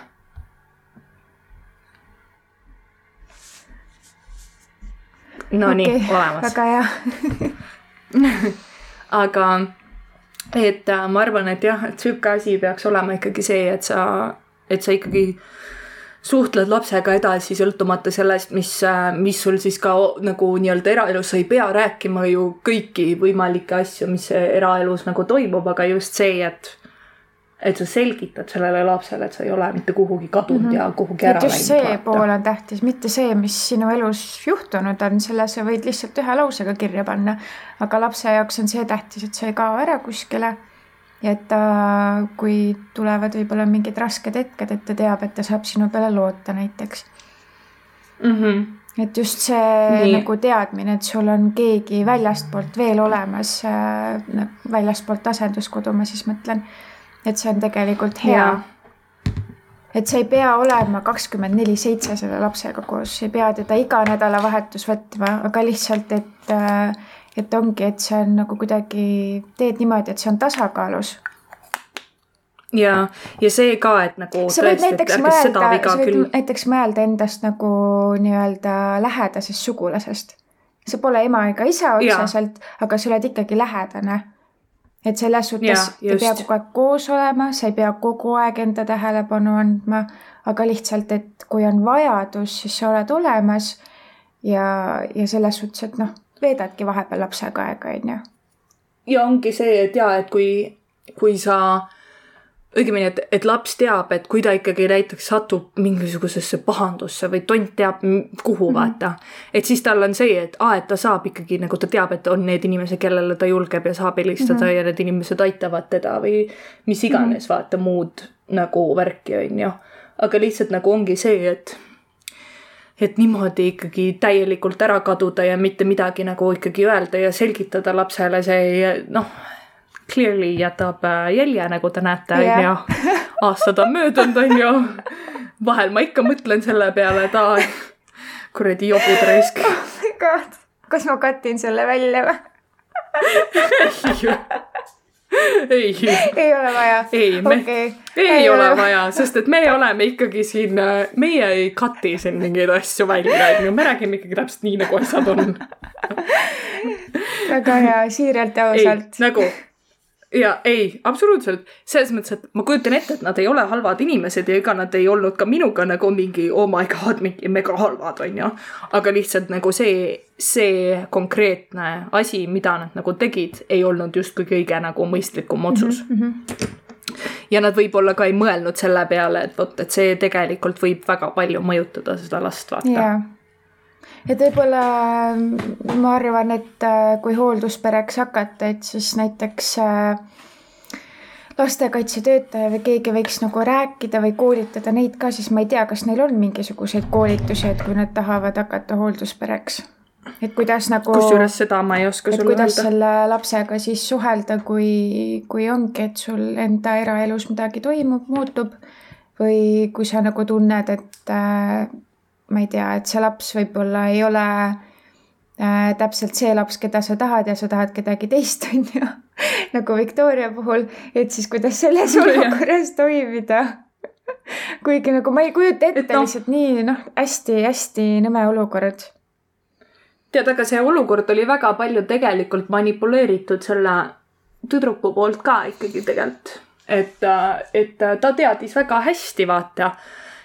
Nonii okay,, olemas. väga hea *laughs* aga et äh, ma arvan, et jah, et sihuke asi peaks olema ikkagi see, et sa, et sa ikkagi suhtled lapsega edasi, sõltumata sellest, mis, äh, mis sul siis ka nagu nii-öelda eraelus, sa ei pea rääkima ju kõiki võimalikke asju, mis eraelus nagu toimub, aga just see, et et sa selgitad sellele lapsele, et sa ei ole mitte kuhugi kadunud mm -hmm. ja kuhugi ära läinud. just see vaata. pool on tähtis, mitte see, mis sinu elus juhtunud on, selle sa võid lihtsalt ühe lausega kirja panna. aga lapse jaoks on see tähtis, et sa ei kao ära kuskile. ja et ta, kui tulevad võib-olla mingid rasked hetked, et ta teab, et ta saab sinu peale loota näiteks mm. -hmm et just see Nii. nagu teadmine, et sul on keegi väljastpoolt veel olemas äh,, väljastpoolt asenduskodu ma siis mõtlen et see on tegelikult hea. et sa ei pea olema kakskümmend neli seitse selle lapsega koos, ei pea teda iga nädalavahetus võtma, aga lihtsalt, et, äh, et ongi, et see on nagu kuidagi, teed niimoodi, et see on tasakaalus. Ja, ja see ka, et nagu sa võid näiteks mõelda, sa võid küll... näiteks mõelda endast nagu nii-öelda lähedasest sugulasest. sa pole ema ega isa otseselt, aga sa oled ikkagi lähedane et selles suhtes ja, ei pea kogu aeg koos olema, sa ei pea kogu aeg enda tähelepanu andma, aga lihtsalt, et kui on vajadus, siis sa oled olemas ja, ja selles suhtes, et noh, veedadki vahepeal lapsega aega, on ju. ja ongi see, et jaa, et kui, kui sa õigemini, et, et laps teab, et kui ta ikkagi näiteks satub mingisugusesse pahandusse või tont teab kuhu mm -hmm. vaata. et siis tal on see, et aa, et ta saab ikkagi nagu ta teab, et on need inimesed, kellele ta julgeb ja saab helistada mm -hmm. ja need inimesed aitavad teda või mis iganes mm -hmm. vaata muud nagu värki on ju. aga lihtsalt nagu ongi see, et et niimoodi ikkagi täielikult ära kaduda ja mitte midagi nagu ikkagi öelda ja selgitada lapsele, see noh clearly jätab äh, jälje, nagu te näete, on ju. aastad on möödunud, on ju. vahel ma ikka mõtlen selle peale, et aa, kuradi jobud raisk. oh kas ma katin selle välja või? ei. ei ole vaja. ei, me okay. ei, ei ole vaja, sest et me oleme ikkagi siin, äh, meie ei kati siin mingeid asju välja, onju, me räägime ikkagi täpselt nii, nagu asjad on väga hea, siiralt ja ausalt. nagu ja ei, absoluutselt, selles mõttes, et ma kujutan ette, et nad ei ole halvad inimesed ja ega nad ei olnud ka minuga nagu mingi oh my god, mingi mega halvad, onju. aga lihtsalt nagu see, see konkreetne asi, mida nad nagu tegid, ei olnud justkui kõige nagu mõistlikum otsus mm. -hmm ja nad võib-olla ka ei mõelnud selle peale, et vot, et see tegelikult võib väga palju mõjutada seda last, vaata yeah et võib-olla ma arvan, et äh, kui hoolduspereks hakata, et siis näiteks äh, lastekaitsetöötaja või keegi võiks nagu rääkida või koolitada neid ka, siis ma ei tea, kas neil on mingisuguseid koolitusi, et kui nad tahavad hakata hoolduspereks. et kuidas nagu. kusjuures seda ma ei oska sulle öelda. kuidas selle lapsega siis suhelda, kui, kui ongi, et sul enda eraelus midagi toimub, muutub või kui sa nagu tunned, et äh, ma ei tea, et see laps võib-olla ei ole äh, täpselt see laps, keda sa tahad ja sa tahad kedagi teist, *laughs* on ju. nagu Victoria puhul, et siis kuidas selles *laughs* olukorras toimida kuigi nagu ma ei kujuta ette no, lihtsalt nii noh hästi,, hästi-hästi nõme olukord. tead, aga see olukord oli väga palju tegelikult manipuleeritud selle tüdruku poolt ka ikkagi tegelikult. et, äh, et ta teadis väga hästi, vaata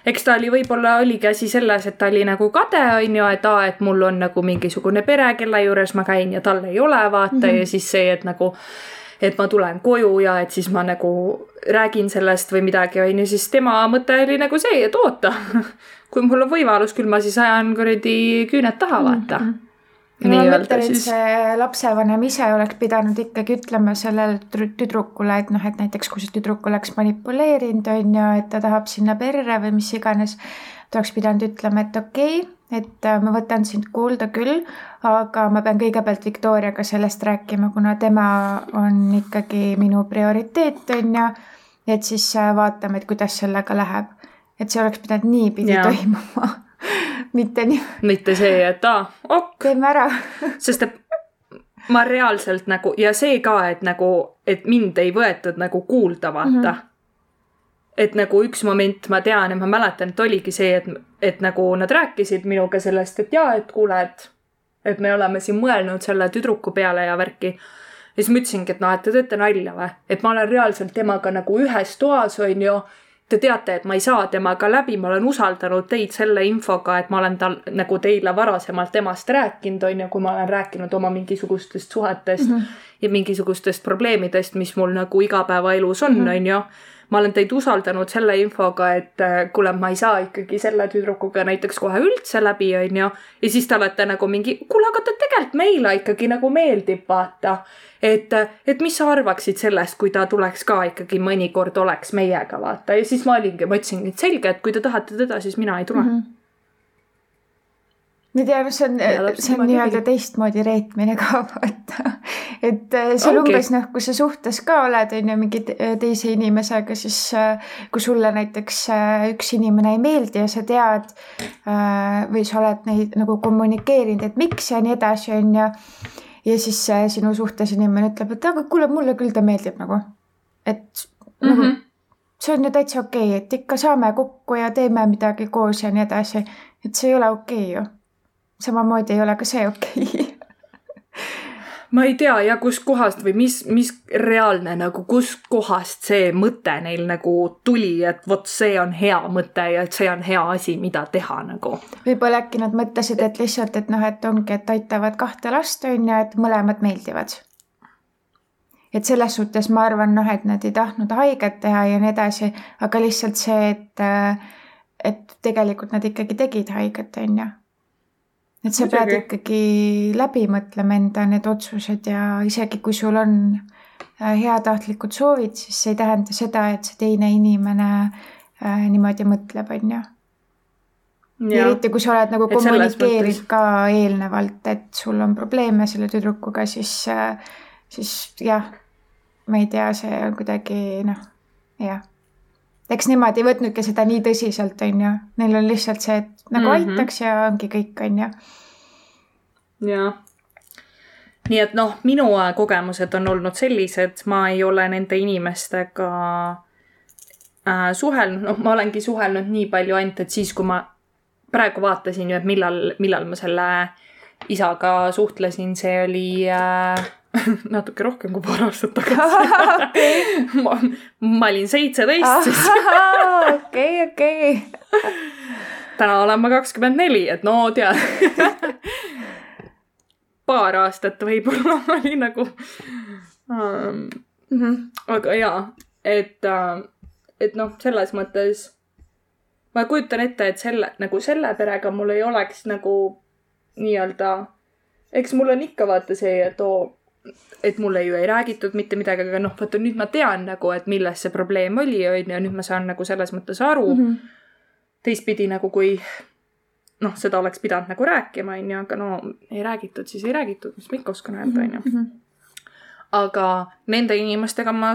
eks ta oli, võib-olla oligi asi selles, et ta oli nagu kade, on ju, et aa, et mul on nagu mingisugune pere, kelle juures ma käin ja tal ei ole, vaata mm, -hmm. ja siis see, et nagu et ma tulen koju ja et siis ma nagu räägin sellest või midagi, on ju, siis tema mõte oli nagu see, et oota *laughs* kui mul on võimalus, küll ma siis ajan kuradi küüned taha, vaata mm. -hmm ma mõtlen, et siis... see lapsevanem ise oleks pidanud ikkagi ütlema sellele tüdrukule, et noh, et näiteks kui see tüdruk oleks manipuleerinud, on ju, et ta tahab sinna perre või mis iganes, ta oleks pidanud ütlema, et okei okay,, et äh, ma võtan sind kuulda küll, aga ma pean kõigepealt Viktoriaga sellest rääkima, kuna tema on ikkagi minu prioriteet, on ju, et siis äh, vaatame, et kuidas sellega läheb. et see oleks pidanud niipidi toimuma *laughs* mitte nii. mitte see, et aa, ok. teeme ära sest et ma reaalselt nagu ja see ka, et nagu, et mind ei võetud nagu kuulda, vaata mm. -hmm. et nagu üks moment ma tean ja ma mäletan, et oligi see, et, et nagu nad rääkisid minuga sellest, et jaa, et kuule, et, et me oleme siin mõelnud selle tüdruku peale ja värki. ja siis ma ütlesingi, et noh, et te teete nalja või, et ma olen reaalselt temaga nagu ühes toas, on ju te teate, et ma ei saa temaga läbi, ma olen usaldanud teid selle infoga, et ma olen tal nagu teile varasemalt temast rääkinud, on ju, kui ma olen rääkinud oma mingisugustest suhetest mm -hmm. ja mingisugustest probleemidest, mis mul nagu igapäevaelus on, mhm. on ju ma olen teid usaldanud selle infoga, et äh, kuule, ma ei saa ikkagi selle tüdrukuga näiteks kohe üldse läbi, onju. ja siis te olete nagu mingi, kuule, aga ta tegelikult meile ikkagi nagu meeldib, vaata. Et, et mis sa arvaksid sellest, kui ta tuleks ka ikkagi mõnikord oleks meiega, vaata. ja siis ma olingi, ma ütlesingi, et selge, et kui te tahate teda, siis mina ei tule mm. -hmm ma ei tea, see on, see on nii-öelda teistmoodi reetmine ka *laughs* vaata. et äh, see on umbes noh, kui sa suhtes ka oled, on ju, mingi teise inimesega, siis äh, kui sulle näiteks äh, üks inimene ei meeldi ja sa tead või sa oled neid nagu kommunikeerinud, et miks ja nii edasi, on ju. Ja siis sinu suhtes inimene ütleb, et aga kuule, mulle küll ta meeldib nagu. et mm -hmm. nagu mhm. see on ju täitsa okei okay,, et ikka saame kokku ja teeme midagi koos ja nii edasi. et see ei ole okei okay, ju samamoodi ei ole ka see okei okay. *laughs* ma ei tea ja kuskohast või mis, mis reaalne nagu, kuskohast see mõte neil nagu tuli, et vot see on hea mõte ja et see on hea asi, mida teha nagu. võib-olla äkki nad mõtlesid, et lihtsalt, et noh, et ongi, et aitavad kahte last on ju, et mõlemad meeldivad. et selles suhtes ma arvan, noh, et nad ei tahtnud haiget teha ja nii edasi, aga lihtsalt see, et, et tegelikult nad ikkagi tegid haiget, on ju et sa Muidugi. pead ikkagi läbi mõtlema enda need otsused ja isegi kui sul on äh, heatahtlikud soovid, siis see ei tähenda seda, et see teine inimene äh, niimoodi mõtleb, on ju. eriti kui sa oled nagu kommunikeerid ka eelnevalt, et sul on probleeme selle tüdrukuga, siis, äh, siis jah, ma ei tea, see on kuidagi noh, jah eks nemad ei võtnudki seda nii tõsiselt, on ju, neil on lihtsalt see, et nagu mm -hmm. aitaks ja ongi kõik, on ju. jah. nii et noh, minu kogemused on olnud sellised, ma ei ole nende inimestega äh, suhelnud, noh, ma olengi suhelnud nii palju ainult, et siis, kui ma praegu vaatasin ju, et millal, millal ma selle isaga suhtlesin, see oli äh, *laughs* natuke rohkem kui paar aastat tagasi *laughs* ma, ma olin seitseteist siis. *laughs* okei, okei. Täna olen ma kakskümmend neli, et no tead *laughs* paar aastat võib-olla oli nagu um,. Mm -hmm. aga jaa, et uh,, et noh, selles mõttes ma kujutan ette, et selle, nagu selle perega mul ei oleks nagu nii-öelda, eks mul on ikka vaata see, et oo et mulle ju ei räägitud mitte midagi, aga noh, vaata nüüd ma tean nagu, et milles see probleem oli, on ju, nüüd ma saan nagu selles mõttes aru mm. -hmm. Teistpidi nagu kui noh, seda oleks pidanud nagu rääkima, on ju, aga no ei räägitud, siis ei räägitud, mis ma ikka oskan öelda, on ju. Mhm. aga nende inimestega ma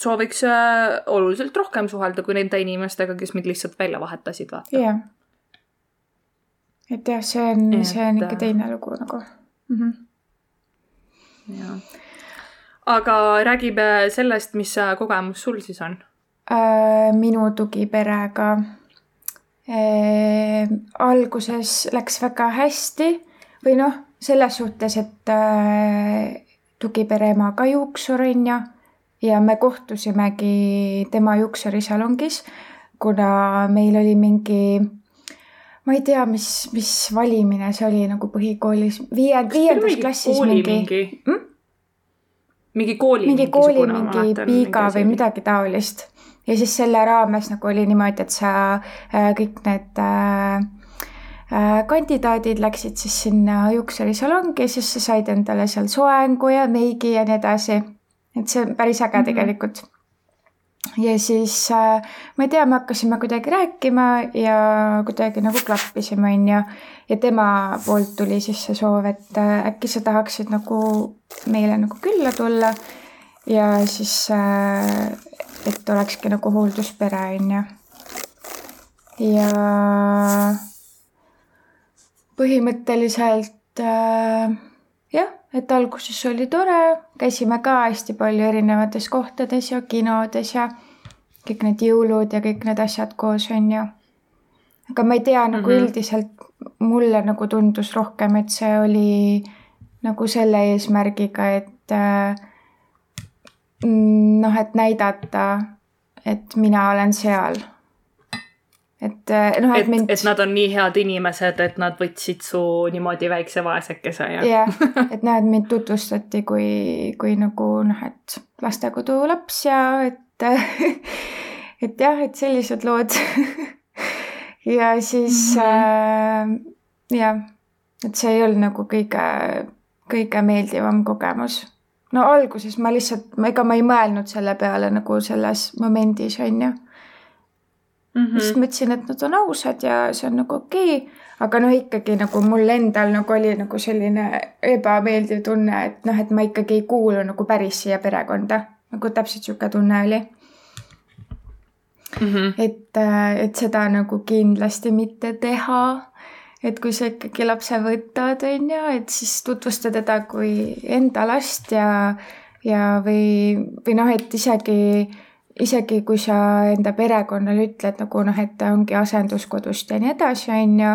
sooviks äh, oluliselt rohkem suhelda kui nende inimestega, kes mind lihtsalt välja vahetasid, vaata. yeah.. et jah, see on, see on ikka teine lugu nagu mm. -hmm jah. aga räägime sellest, mis kogemus sul siis on äh,? minu tugiperega äh,. alguses läks väga hästi või noh, selles suhtes, et äh, tugipere ema ka juuksur on ju ja me kohtusimegi tema juuksurisalongis kuna meil oli mingi ma ei tea, mis, mis valimine see oli nagu põhikoolis, viie, viiendas klassis mingi, mingi... Hmm? mingi kooli mingi kooli mingi piiga või midagi taolist. Ja siis selle raames nagu oli niimoodi, et sa äh, kõik need äh, äh, kandidaadid läksid siis sinna juuksurisalongi, siis sa said endale seal soengu ja meigi ja nii edasi. et see on päris äge mm -hmm. tegelikult ja siis ma ei tea, me hakkasime kuidagi rääkima ja kuidagi nagu klappisime, onju. ja tema poolt tuli siis see soov, et äkki sa tahaksid nagu meile nagu külla tulla ja siis, äh, et olekski nagu hoolduspere, onju. ja põhimõtteliselt jah et alguses oli tore, käisime ka hästi palju erinevates kohtades ja kinodes ja kõik need jõulud ja kõik need asjad koos, on ju. aga ma ei tea, nagu mm -hmm. üldiselt mulle nagu tundus rohkem, et see oli nagu selle eesmärgiga, et äh, noh, et näidata, et mina olen seal et eh, noh, et, et mind. et nad on nii head inimesed, et nad võtsid su niimoodi väikse vaesekese ja. jah, *laughs* et noh, et mind tutvustati kui, kui nagu noh, et lastekodu laps ja et *laughs* et jah, et sellised lood *laughs* ja siis mm -hmm. äh, jah, et see ei olnud nagu kõige, kõige meeldivam kogemus no alguses ma lihtsalt, ega ma ei mõelnud selle peale nagu selles momendis, on ju siis mõtlesin, et nad on ausad ja see on nagu okei okay., aga noh, ikkagi nagu mul endal nagu oli nagu selline ebameeldiv tunne, et noh, et ma ikkagi ei kuulu nagu päris siia perekonda, nagu täpselt sihuke tunne oli mm. -hmm. et, äh, et seda nagu kindlasti mitte teha et kui sa ikkagi lapse võtad, on ju, et siis tutvusta teda kui enda last ja, ja või, või noh, et isegi isegi kui sa enda perekonnale ütled nagu noh, et ta ongi asenduskodust ja nii edasi, on ju,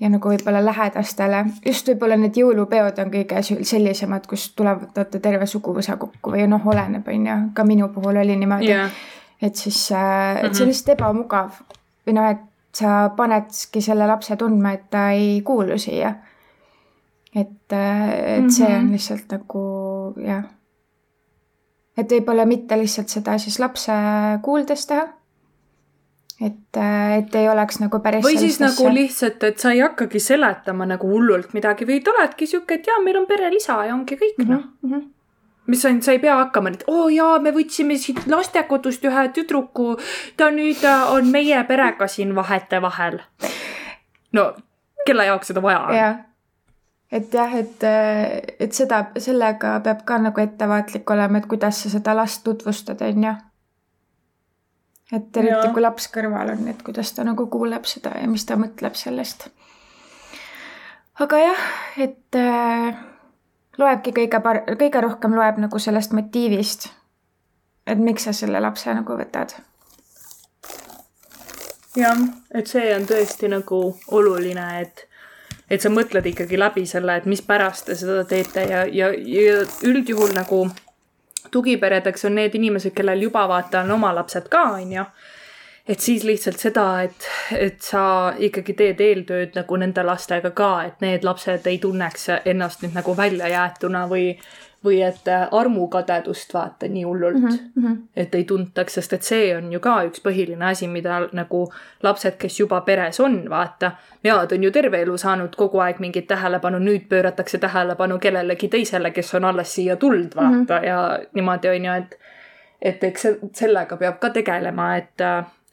ja nagu võib-olla lähedastele, just võib-olla need jõulupeod on kõige sellisemad, kus tulevad vaata terve suguvõsa kokku või noh, oleneb, on ju, ka minu puhul oli niimoodi yeah.. et siis, äh, et see on mhm. lihtsalt ebamugav. Või noh, et sa panedki selle lapse tundma, et ta ei kuulu siia. et, äh, et see on mhm. lihtsalt nagu jah et võib-olla mitte lihtsalt seda siis lapse kuuldes teha. et, et ei oleks nagu päris või siis nagu asja. lihtsalt, et sa ei hakkagi seletama nagu hullult midagi, vaid oledki sihuke, et jaa, meil on perelisa ja ongi kõik mm, -hmm. noh mm -hmm mis on, sa ei pea hakkama, et oo oh, jaa, me võtsime siit lastekodust ühe tüdruku, ta nüüd äh, on meie perega siin vahetevahel. no kelle jaoks seda vaja on? jah, et jah, et, et seda, sellega peab ka nagu ettevaatlik olema, et kuidas sa seda last tutvustad, on ju. et eriti kui laps kõrval on, et kuidas ta nagu kuuleb seda ja mis ta mõtleb sellest. aga jah, et äh, loebki kõige par-, kõige rohkem loeb nagu sellest motiivist. et miks sa selle lapse nagu võtad. jah, et see on tõesti nagu oluline, et et sa mõtled ikkagi läbi selle, et mispärast te seda teete ja, ja, ja üldjuhul nagu tugiperedeks on need inimesed, kellel juba vaata on oma lapsed ka, on ju. Et siis lihtsalt seda, et, et sa ikkagi teed eeltööd nagu nende lastega ka, et need lapsed ei tunneks ennast nüüd nagu väljajäetuna või või et armukadedust vaata nii hullult mm, -hmm. et ei tuntaks, sest et see on ju ka üks põhiline asi, mida nagu lapsed, kes juba peres on, vaata. Nad on ju terve elu saanud kogu aeg mingit tähelepanu, nüüd pööratakse tähelepanu kellelegi teisele, kes on alles siia tulnud, vaata mm -hmm. ja niimoodi on ju, et et eks sellega peab ka tegelema, et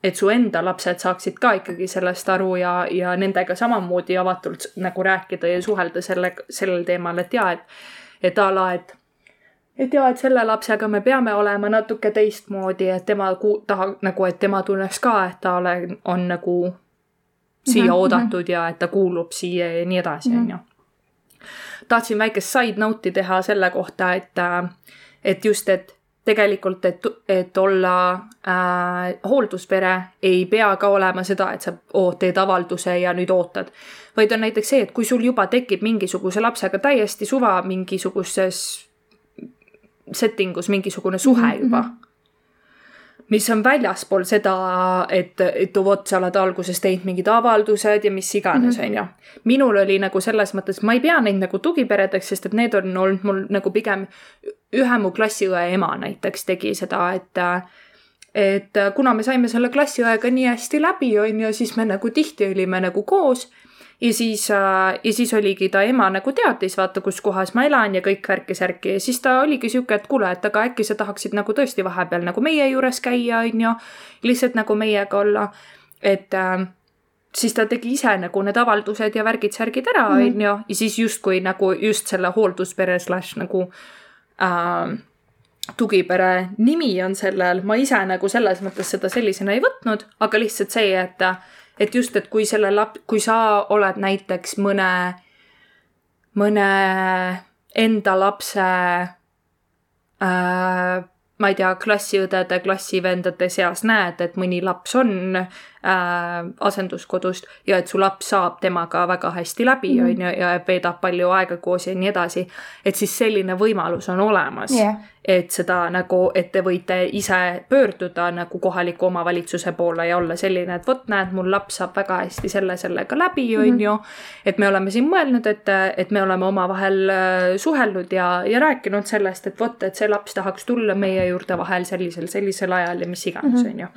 et su enda lapsed saaksid ka ikkagi sellest aru ja, ja nendega samamoodi avatult nagu rääkida ja suhelda selle, sellel teemal, et jaa, et et a la, et et jaa, et selle lapsega me peame olema natuke teistmoodi, et tema ku-, taha, nagu, et tema tunneks ka, et ta ole, on nagu siia mm -hmm. oodatud ja et ta kuulub siia ja nii edasi, mhm. on ju. tahtsin väikest side note'i teha selle kohta, et, et just, et tegelikult, et, et olla äh, hoolduspere, ei pea ka olema seda, et sa oo, teed avalduse ja nüüd ootad. vaid on näiteks see, et kui sul juba tekib mingisuguse lapsega täiesti suva mingisuguses setting us mingisugune suhe mhm, juba mm. -hmm. mis on väljaspool seda, et, et vot sa oled alguses teinud mingid avaldused ja mis iganes, on ju. minul oli nagu selles mõttes, ma ei pea neid nagu tugiperedeks, sest et need on olnud mul nagu pigem ühe mu klassiõe ema näiteks tegi seda, et et kuna me saime selle klassiõega nii hästi läbi, on ju, siis me nagu tihti olime nagu koos. Ja siis, ja siis oligi ta ema nagu teadis, vaata, kus kohas ma elan ja kõik värki-särki ja siis ta oligi sihuke, et kuule, et aga äkki sa tahaksid nagu tõesti vahepeal nagu meie juures käia, on ju, lihtsalt nagu meiega olla, et äh, siis ta tegi ise nagu need avaldused ja värgid-särgid ära, mhm. on ju, ja siis justkui nagu just selle hoolduspere slaš nagu äh, tugipere nimi on sellel, ma ise nagu selles mõttes seda sellisena ei võtnud, aga lihtsalt see, et et just, et kui selle lap-, kui sa oled näiteks mõne, mõne enda lapse äh, ma ei tea, klassiõdede, klassivendade seas näed, et mõni laps on äh, asenduskodust ja et su laps saab temaga väga hästi läbi, mhm. on ju, ja veedab palju aega koos ja nii edasi, et siis selline võimalus on olemas yeah et seda nagu, et te võite ise pöörduda nagu kohaliku omavalitsuse poole ja olla selline, et vot näed, mul laps saab väga hästi selle, sellega läbi, mhm. on ju. et me oleme siin mõelnud, et, et me oleme omavahel äh, suhelnud ja, ja rääkinud sellest, et vot, et see laps tahaks tulla meie juurde vahel sellisel, sellisel ajal ja mis iganes, mhm. on ju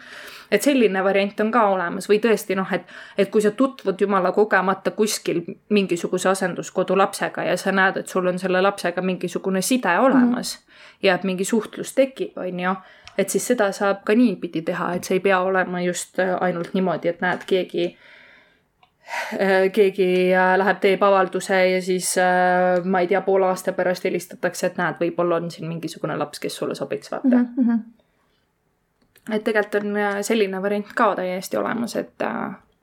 et selline variant on ka olemas või tõesti noh, et, et kui sa tutvud jumala kogemata kuskil mingisuguse asenduskodu lapsega ja sa näed, et sul on selle lapsega mingisugune side olemas mm, ja et mingi suhtlus tekib, on ju, et siis seda saab ka niipidi teha, et see ei pea olema just äh, ainult niimoodi, et näed, keegi äh, keegi äh, läheb, teeb avalduse ja siis ma ei tea, poole aasta pärast helistatakse, et näed, võib-olla on siin mingisugune laps, kes sulle sobiks, vaata mm. -hmm. Et tegelikult on selline variant ka täiesti olemas, et,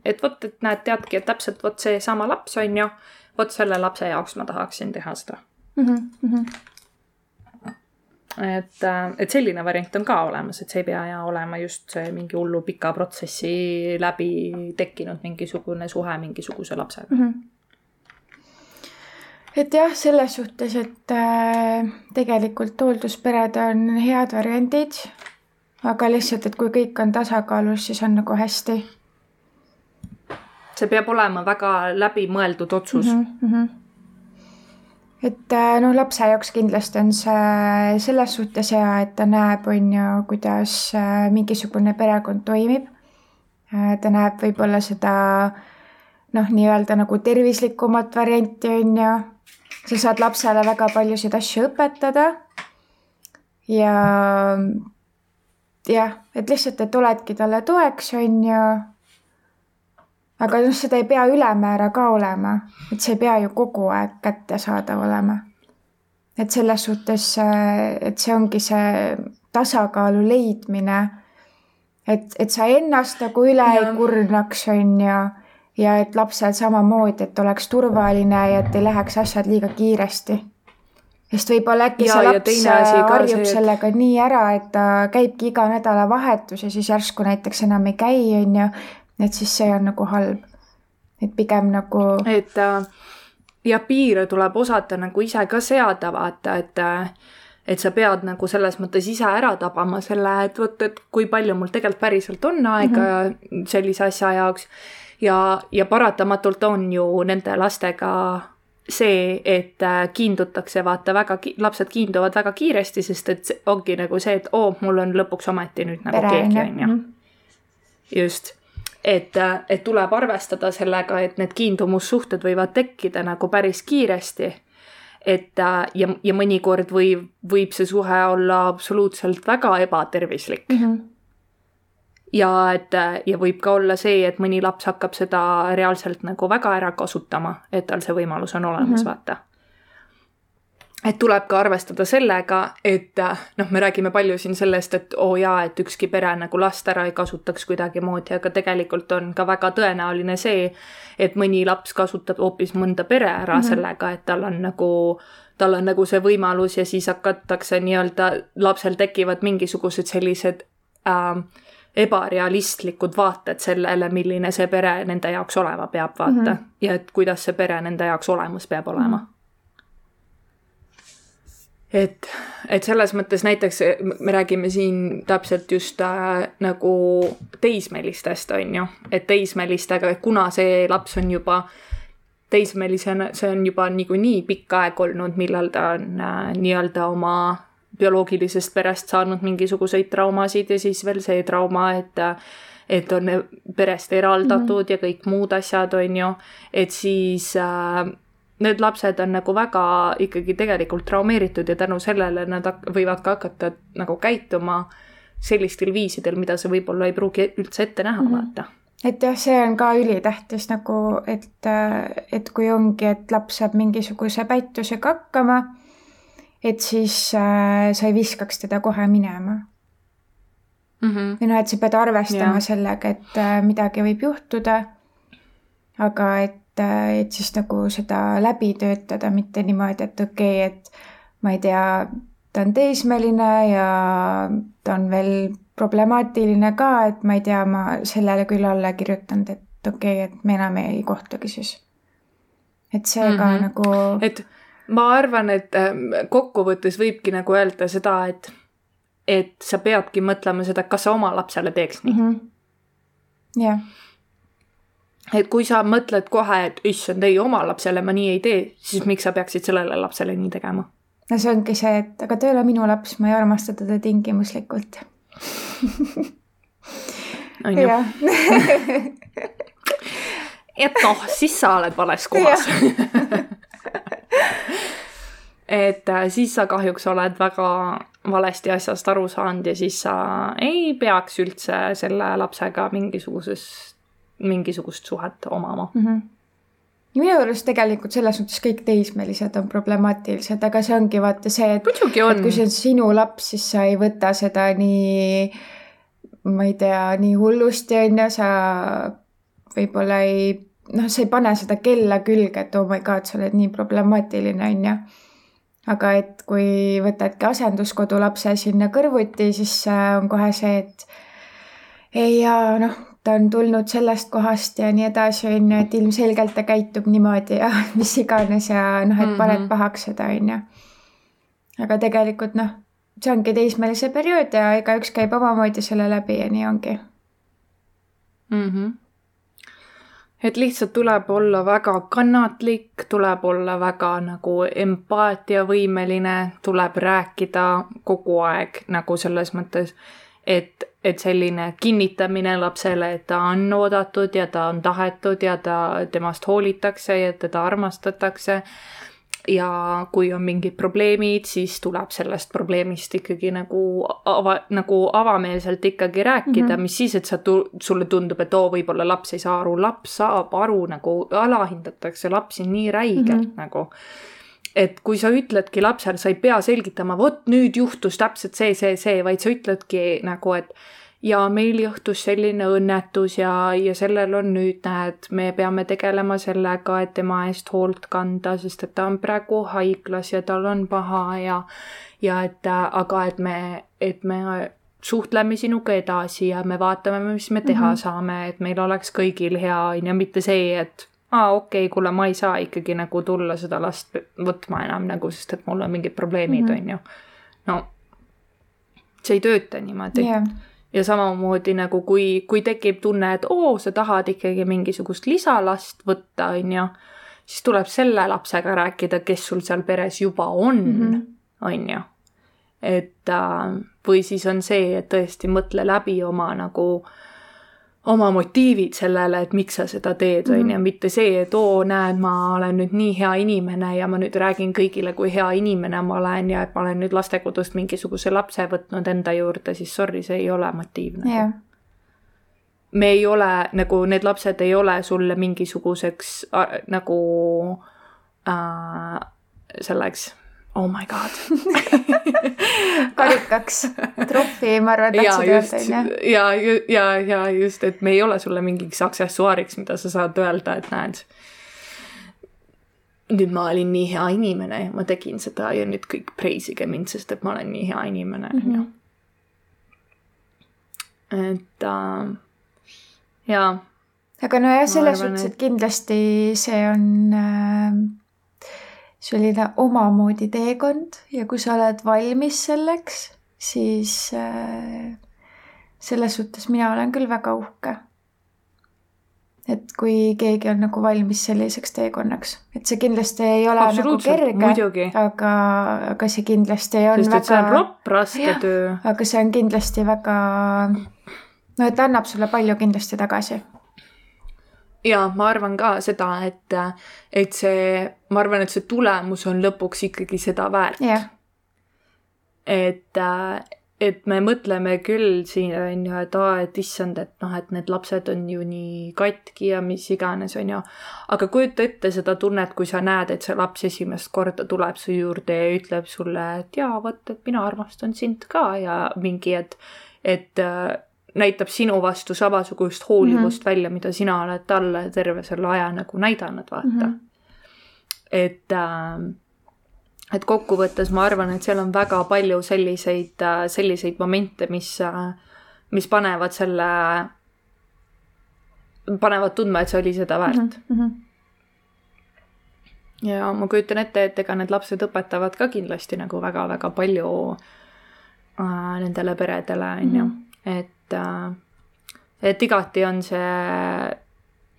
et vot, et näed, teadki, et täpselt vot seesama laps on ju, vot selle lapse jaoks ma tahaksin teha seda mm. -hmm et, äh, et selline variant on ka olemas, et see ei pea ja olema just see mingi hullu pika protsessi läbi tekkinud mingisugune suhe mingisuguse lapsega mm. -hmm et jah, selles suhtes, et äh, tegelikult hoolduspered on head variandid, aga lihtsalt, et kui kõik on tasakaalus, siis on nagu hästi. see peab olema väga läbimõeldud otsus mm. -hmm et äh, noh, lapse jaoks kindlasti on see selles suhtes hea, et ta näeb, on ju, kuidas äh, mingisugune perekond toimib. Äh, ta näeb võib-olla seda noh, nii-öelda nagu tervislikumat varianti, on ju. sa saad lapsele väga paljusid asju õpetada. ja jah, et lihtsalt, et oledki talle toeks, on ju aga noh, seda ei pea ülemäära ka olema, et see ei pea ju kogu aeg kättesaadav olema. et selles suhtes, et see ongi see tasakaalu leidmine, et, et sa ennast nagu üle ja. ei kurnaks, on ju, ja et lapsel samamoodi, et oleks turvaline ja et ei läheks asjad liiga kiiresti sest võib-olla äkki ja, see laps harjub see, sellega et... nii ära, et ta käibki iga nädalavahetus ja siis järsku näiteks enam ei käi, on ju, et siis see on nagu halb. et pigem nagu. et äh, ja piire tuleb osata nagu ise ka seada, vaata, et äh, et sa pead nagu selles mõttes ise ära tabama selle, et vot, et kui palju mul tegelikult päriselt on aega mm -hmm. sellise asja jaoks. ja, ja paratamatult on ju nende lastega see, et äh, kiindutakse, vaata väga, lapsed kiinduvad väga kiiresti, sest et ongi nagu see, et oo, mul on lõpuks ometi nüüd nagu Pere, keegi, on ju. Mhm. just et, et tuleb arvestada sellega, et need kiindumussuhted võivad tekkida nagu päris kiiresti. et ja, ja mõnikord võib, võib see suhe olla absoluutselt väga ebatervislik mm. -hmm. Ja et, ja võib ka olla see, et mõni laps hakkab seda reaalselt nagu väga ära kasutama, et tal see võimalus on olemas mm, -hmm. vaata et tuleb ka arvestada sellega, et noh, me räägime palju siin sellest, et oo oh jaa, et ükski pere nagu last ära ei kasutaks kuidagimoodi, aga tegelikult on ka väga tõenäoline see, et mõni laps kasutab hoopis mõnda pere ära mm -hmm. sellega, et tal on nagu tal on nagu see võimalus ja siis hakatakse nii-öelda, lapsel tekivad mingisugused sellised äh, ebarealistlikud vaated sellele, milline see pere nende jaoks olema peab, vaata mm. -hmm. ja et kuidas see pere nende jaoks olemas peab olema mm. -hmm et, et selles mõttes näiteks me räägime siin täpselt just äh, nagu teismelistest, on ju, et teismelistega, kuna see laps on juba teismelisena, see on juba niikuinii pikk aeg olnud, millal ta on äh, nii-öelda oma bioloogilisest perest saanud mingisuguseid traumasid ja siis veel see trauma, et et on perest eraldatud mm -hmm. ja kõik muud asjad, on ju, et siis äh, need lapsed on nagu väga ikkagi tegelikult traumeeritud ja tänu sellele nad võivad ka hakata nagu käituma sellistel viisidel, mida sa võib-olla ei pruugi üldse ette näha mm, -hmm. vaata et jah, see on ka ülitähtis nagu, et, et kui ongi, et laps saab mingisuguse pättusega hakkama, et siis äh, sa ei viskaks teda kohe minema mm. -hmm. või noh, et sa pead arvestama yeah. sellega, et äh, midagi võib juhtuda. aga et, äh, et siis nagu seda läbi töötada, mitte niimoodi, et okei okay,, et ma ei tea, ta on teismeline ja ta on veel problemaatiline ka, et ma ei tea, ma sellele küll alla kirjutanud, et okei okay,, et me enam ei kohtugi siis. et see mm -hmm. ka mhm. nagu. et ma arvan, et ähm, kokkuvõttes võibki nagu öelda seda, et, et sa peadki mõtlema seda, kas sa oma lapsele teeks nii mm. -hmm. jah. et kui sa mõtled kohe, et issand ei, oma lapsele ma nii ei tee, siis miks sa peaksid sellele lapsele nii tegema? no see ongi see, et aga ta ei ole minu laps, ma ei armasta teda tingimuslikult on ju? *laughs* et noh, siis sa oled vales kohas et äh, siis sa kahjuks oled väga valesti asjast aru saanud ja siis sa ei peaks üldse selle lapsega mingisuguses, mingisugust suhet omama mm. -hmm minu arust tegelikult selles mõttes kõik teismelised on problemaatilised, aga see ongi vaata see, et, kui see on sinu laps, siis sa ei võta seda nii, ma ei tea, nii hullusti, on ju, sa võib-olla ei noh, sa ei pane seda kella külge, et oh my god, sa oled nii problemaatiline, on ju. Aga et kui võtadki asenduskodu lapse sinna kõrvuti, siis on kohe see, et ei ja noh, ta on tulnud sellest kohast ja nii edasi, on ju, et ilmselgelt ta käitub niimoodi ja *laughs* mis iganes ja noh, et paned mhm. pahaks seda, on ju. aga tegelikult noh, see ongi teismelise periood ja igaüks käib omamoodi selle läbi ja nii ongi mm. -hmm et lihtsalt tuleb olla väga kannatlik, tuleb olla väga nagu empaatiavõimeline, tuleb rääkida kogu aeg nagu selles mõttes, et, et selline kinnitamine lapsele, et ta on oodatud ja ta on tahetud ja ta, temast hoolitakse ja teda armastatakse ja kui on mingid probleemid, siis tuleb sellest probleemist ikkagi nagu ava, nagu avameelselt ikkagi rääkida mm, -hmm. mis siis, et sa tu-, sulle tundub, et oo, võib-olla laps ei saa aru, laps saab aru, nagu alahindatakse lapsi nii räigelt mm -hmm. nagu et kui sa ütledki lapsele, sa ei pea selgitama, vot nüüd juhtus täpselt see, see, see, vaid sa ütledki nagu, et ja meil juhtus selline õnnetus ja, ja sellel on nüüd, näed, me peame tegelema sellega, et tema eest hoolt kanda, sest et ta on praegu haiglas ja tal on paha ja, ja et aga, et me, et me suhtleme sinuga edasi ja me vaatame, mis me teha mm -hmm. saame, et meil oleks kõigil hea, on ju, mitte see, et aa, okei okay,, kuule, ma ei saa ikkagi nagu tulla seda last võtma enam nagu, sest et mul on mingid probleemid, mhm. on ju. no see ei tööta niimoodi yeah ja samamoodi nagu kui, kui tekib tunne, et oo, sa tahad ikkagi mingisugust lisalast võtta, on ju, siis tuleb selle lapsega rääkida, kes sul seal peres juba on, mhm. on ju. et äh, või siis on see, et tõesti mõtle läbi oma nagu äh, oma motiivid sellele, et miks sa seda teed, on ju, mhm. mitte see, et oo, näed, ma olen nüüd nii hea inimene ja ma nüüd räägin kõigile, kui hea inimene ma olen ja et ma olen nüüd lastekodust mingisuguse lapse võtnud enda juurde, siis sorry, see ei ole motiiv nagu yeah. me ei ole, nagu need lapsed ei ole sulle mingisuguseks nagu äh, selleks oh my god *laughs* karikaks, troffi, ma arvan, tahtsid öelda, onju. ja, ja, ja, ja just, et me ei ole sulle mingiks aksessuaariks, mida sa saad öelda, et näed. nüüd ma olin nii hea inimene ja ma tegin seda ja nüüd kõik preisige mind, sest et ma olen nii hea inimene. Mhm. et äh, jaa. aga nojah, selles suhtes, et kindlasti see on äh, selline omamoodi teekond ja kui sa oled valmis selleks, siis äh, selles suhtes mina olen küll väga uhke et kui keegi on nagu valmis selliseks teekonnaks, et see kindlasti ei ole nagu kerge, aga, aga see kindlasti on Sest, väga. see on ropp, raske töö. aga see on kindlasti väga, no et annab sulle palju kindlasti tagasi. Ja ma arvan ka seda, et, et see, ma arvan, et see tulemus on lõpuks ikkagi seda väärt. et, et me mõtleme küll siin on ju, et aa, et issand, et noh, et need lapsed on ju nii katki ja mis iganes, on ju. aga kujuta ette seda tunnet, kui sa näed, et see laps esimest korda tuleb su juurde ja ütleb sulle, et jaa, vot, et mina armastan sind ka ja mingi, et, et näitab sinu vastu samasugust hoolivust mm -hmm. välja, mida sina oled talle terve selle aja nagu näidanud, vaata mm. -hmm. et äh, et kokkuvõttes ma arvan, et seal on väga palju selliseid, selliseid momente, mis, mis panevad selle, panevad tundma, et see oli seda väärt mm. -hmm. ja ma kujutan ette, et ega need lapsed õpetavad ka kindlasti nagu väga-väga palju äh, nendele peredele, on ju, mhm. Et äh, et igati on see,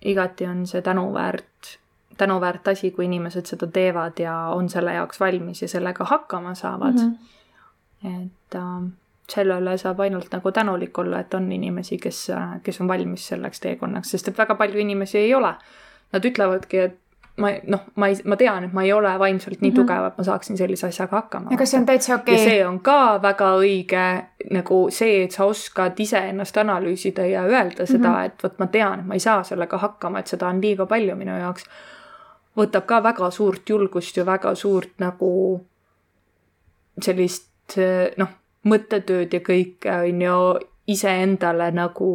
igati on see tänuväärt tänuväärt asi, kui inimesed seda teevad ja on selle jaoks valmis ja sellega hakkama saavad mm. -hmm. et äh, selle üle saab ainult nagu tänulik olla, et on inimesi, kes, kes on valmis selleks teekonnaks, sest et väga palju inimesi ei ole. Nad ütlevadki, et ma noh, ma ei, ma tean, et ma ei ole vaimselt nii mm -hmm. tugev, et ma saaksin sellise asjaga hakkama. aga see on täitsa okei okay.. ja see on ka väga õige nagu see, et sa oskad iseennast analüüsida ja öelda seda mm, -hmm. et vot ma tean, et ma ei saa sellega hakkama, et seda on liiga palju minu jaoks võtab ka väga suurt julgust ja väga suurt nagu sellist noh, mõttetööd ja kõike on ju iseendale nagu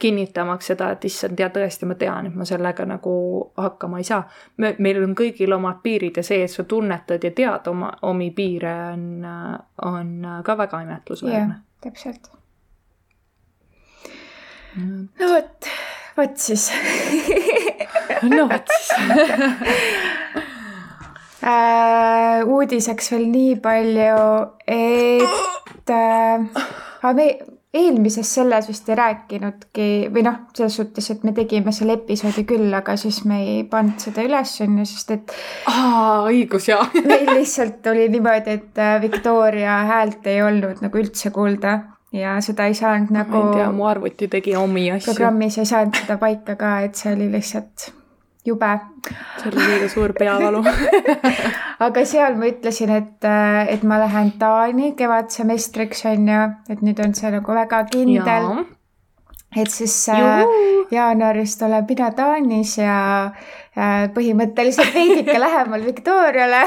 kinnitamaks seda, et issand, ja tõesti, ma tean, et ma sellega nagu hakkama ei saa. me, meil on kõigil omad piirid ja see, et sa tunnetad ja tead oma, omi piire, on, on ka väga imetlusväärne. täpselt. no vot, vot siis *laughs* no vot siis *laughs* äh, uudiseks veel nii palju, et äh, me eelmises selles vist ei rääkinudki või noh, selles suhtes, et me tegime selle episoodi küll, aga siis me ei pannud seda üles, on ju, sest et. aa, õigus, jaa *laughs* meil lihtsalt oli niimoodi, et äh, Victoria häält ei olnud nagu üldse kuulda ja seda ei saanud nagu. ma ei tea, mu arvuti tegi omi asju. programmis ei saanud seda paika ka, et see oli lihtsalt jube. see oli liiga suur peavalu *laughs* aga seal ma ütlesin, et, et ma lähen Taani kevadsemestriks on ju, et nüüd on see nagu väga kindel. et siis äh, Juhu. jaanuarist olen mina Taanis ja äh, põhimõtteliselt veidike *laughs* lähemal Victoriale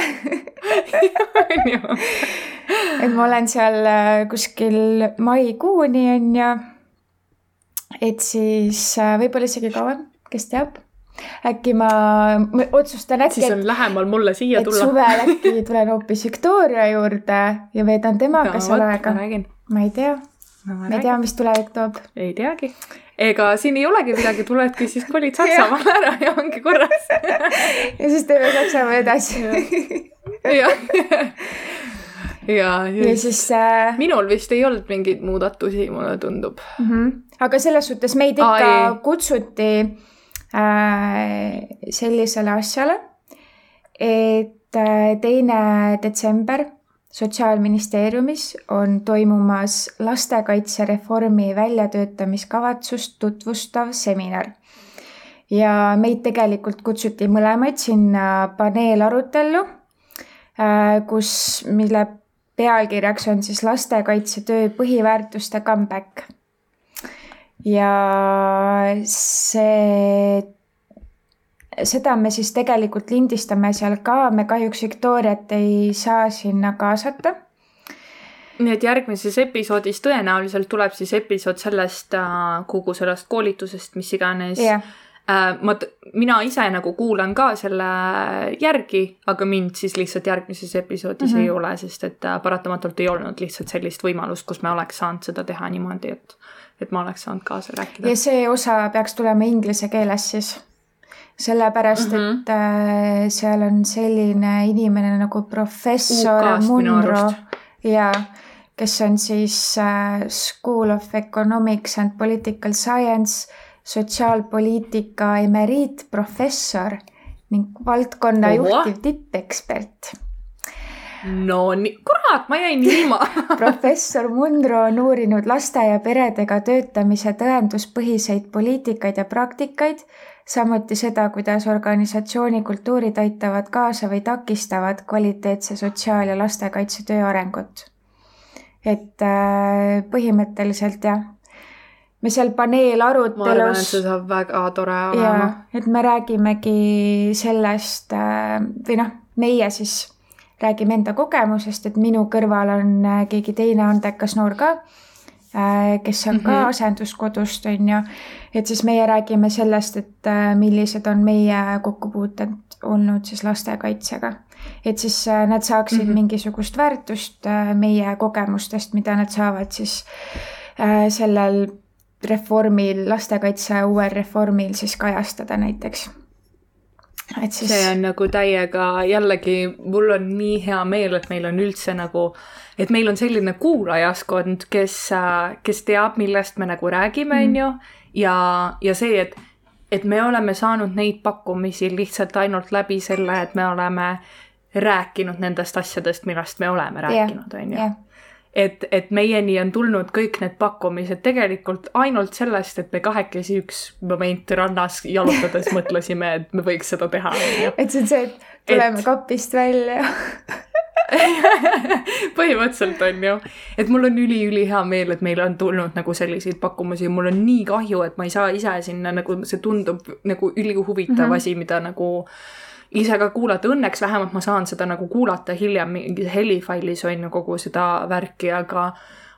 et ma olen seal äh, kuskil maikuuni on ju. et siis võib-olla isegi kauem, kes teab äkki ma, otsustan äkki. siis on lähemal mulle siia tulla. suvel *laughs* äkki tulen hoopis Victoria juurde ja veedan temaga seal aega. ma ei tea no,. ma ei tea, mis tulevik toob. ei teagi. ega siin ei olegi midagi, tuledki siis kolid *laughs* Saksamaale ära ja ongi korras *laughs* ja siis teeme Saksamaa edasi jah ja, ja siis äh... minul vist ei olnud mingeid muudatusi, mulle tundub mm. -hmm. aga selles suhtes meid ikka Ai. kutsuti sellisele asjale, et äh, teine detsember Sotsiaalministeeriumis on toimumas lastekaitsereformi väljatöötamiskavatsust tutvustav seminar. ja meid tegelikult kutsuti mõlemaid sinna paneelarutellu, äh, kus, mille pealkirjaks on siis lastekaitsetöö põhiväärtuste comeback ja see, seda me siis tegelikult lindistame seal ka, me kahjuks Victoriat ei saa sinna kaasata. Nii et järgmises episoodis tõenäoliselt tuleb siis episood sellest äh, kogu sellest koolitusest, mis iganes. Yeah.. Äh, ma, mina ise nagu kuulan ka selle järgi, aga mind siis lihtsalt järgmises episoodis mm -hmm. ei ole, sest et äh, paratamatult ei olnud lihtsalt sellist võimalust, kus me oleks saanud seda teha niimoodi, et et ma oleks saanud kaasa rääkida. ja see osa peaks tulema inglise keeles siis? sellepärast mm, -hmm. et äh, seal on selline inimene nagu professor UK-st Munro ja kes on siis äh, School of Economics and Political Science sotsiaalpoliitika emeriitprofessor ning valdkonna Ohoh. juhtiv tippekspert no nii, kurat, ma jäin ilma *laughs* professor Munro on uurinud laste ja peredega töötamise tõenduspõhiseid poliitikaid ja praktikaid, samuti seda, kuidas organisatsiooni kultuurid aitavad kaasa või takistavad kvaliteetse sotsiaal- ja lastekaitsetöö arengut. et äh, põhimõtteliselt jah, me seal ma arvan, et paneelarutelus see saab väga tore olema. et me räägimegi sellest äh, või noh, meie siis räägime enda kogemusest, et minu kõrval on äh, keegi teine andekas noor ka, kes on ka Mhm. asenduskodust, on ju. et siis meie räägime sellest, et äh, millised on meie kokkupuuted olnud siis lastekaitsega. et siis äh, nad saaksid mm. -hmm. mingisugust väärtust äh, meie kogemustest, mida nad saavad siis äh, sellel reformil, lastekaitse uuel reformil siis kajastada näiteks. Et siis see on nagu täiega jällegi, mul on nii hea meel, et meil on üldse nagu, et meil on selline kuulajaskond, kes, kes teab, millest me nagu räägime, Mm. on ju. ja, ja see, et, et me oleme saanud neid pakkumisi lihtsalt ainult läbi selle, et me oleme rääkinud nendest asjadest, millest me oleme rääkinud, on ju et, et meieni on tulnud kõik need pakkumised tegelikult ainult sellest, et me kahekesi üks moment rannas jalutades *laughs* mõtlesime, et me võiks seda teha, et see on see, et tuleme Et- kapist välja. *laughs* põhimõtteliselt on ju, et mul on üli-ülihea meel, et meile on tulnud nagu selliseid pakkumusi, mul on nii kahju, et ma ei saa ise sinna nagu, see tundub nagu ülihuvitav mm. -hmm. asi, mida nagu ise ka kuulata, õnneks vähemalt ma saan seda nagu kuulata hiljem mingis helifailis on ju kogu seda värki, aga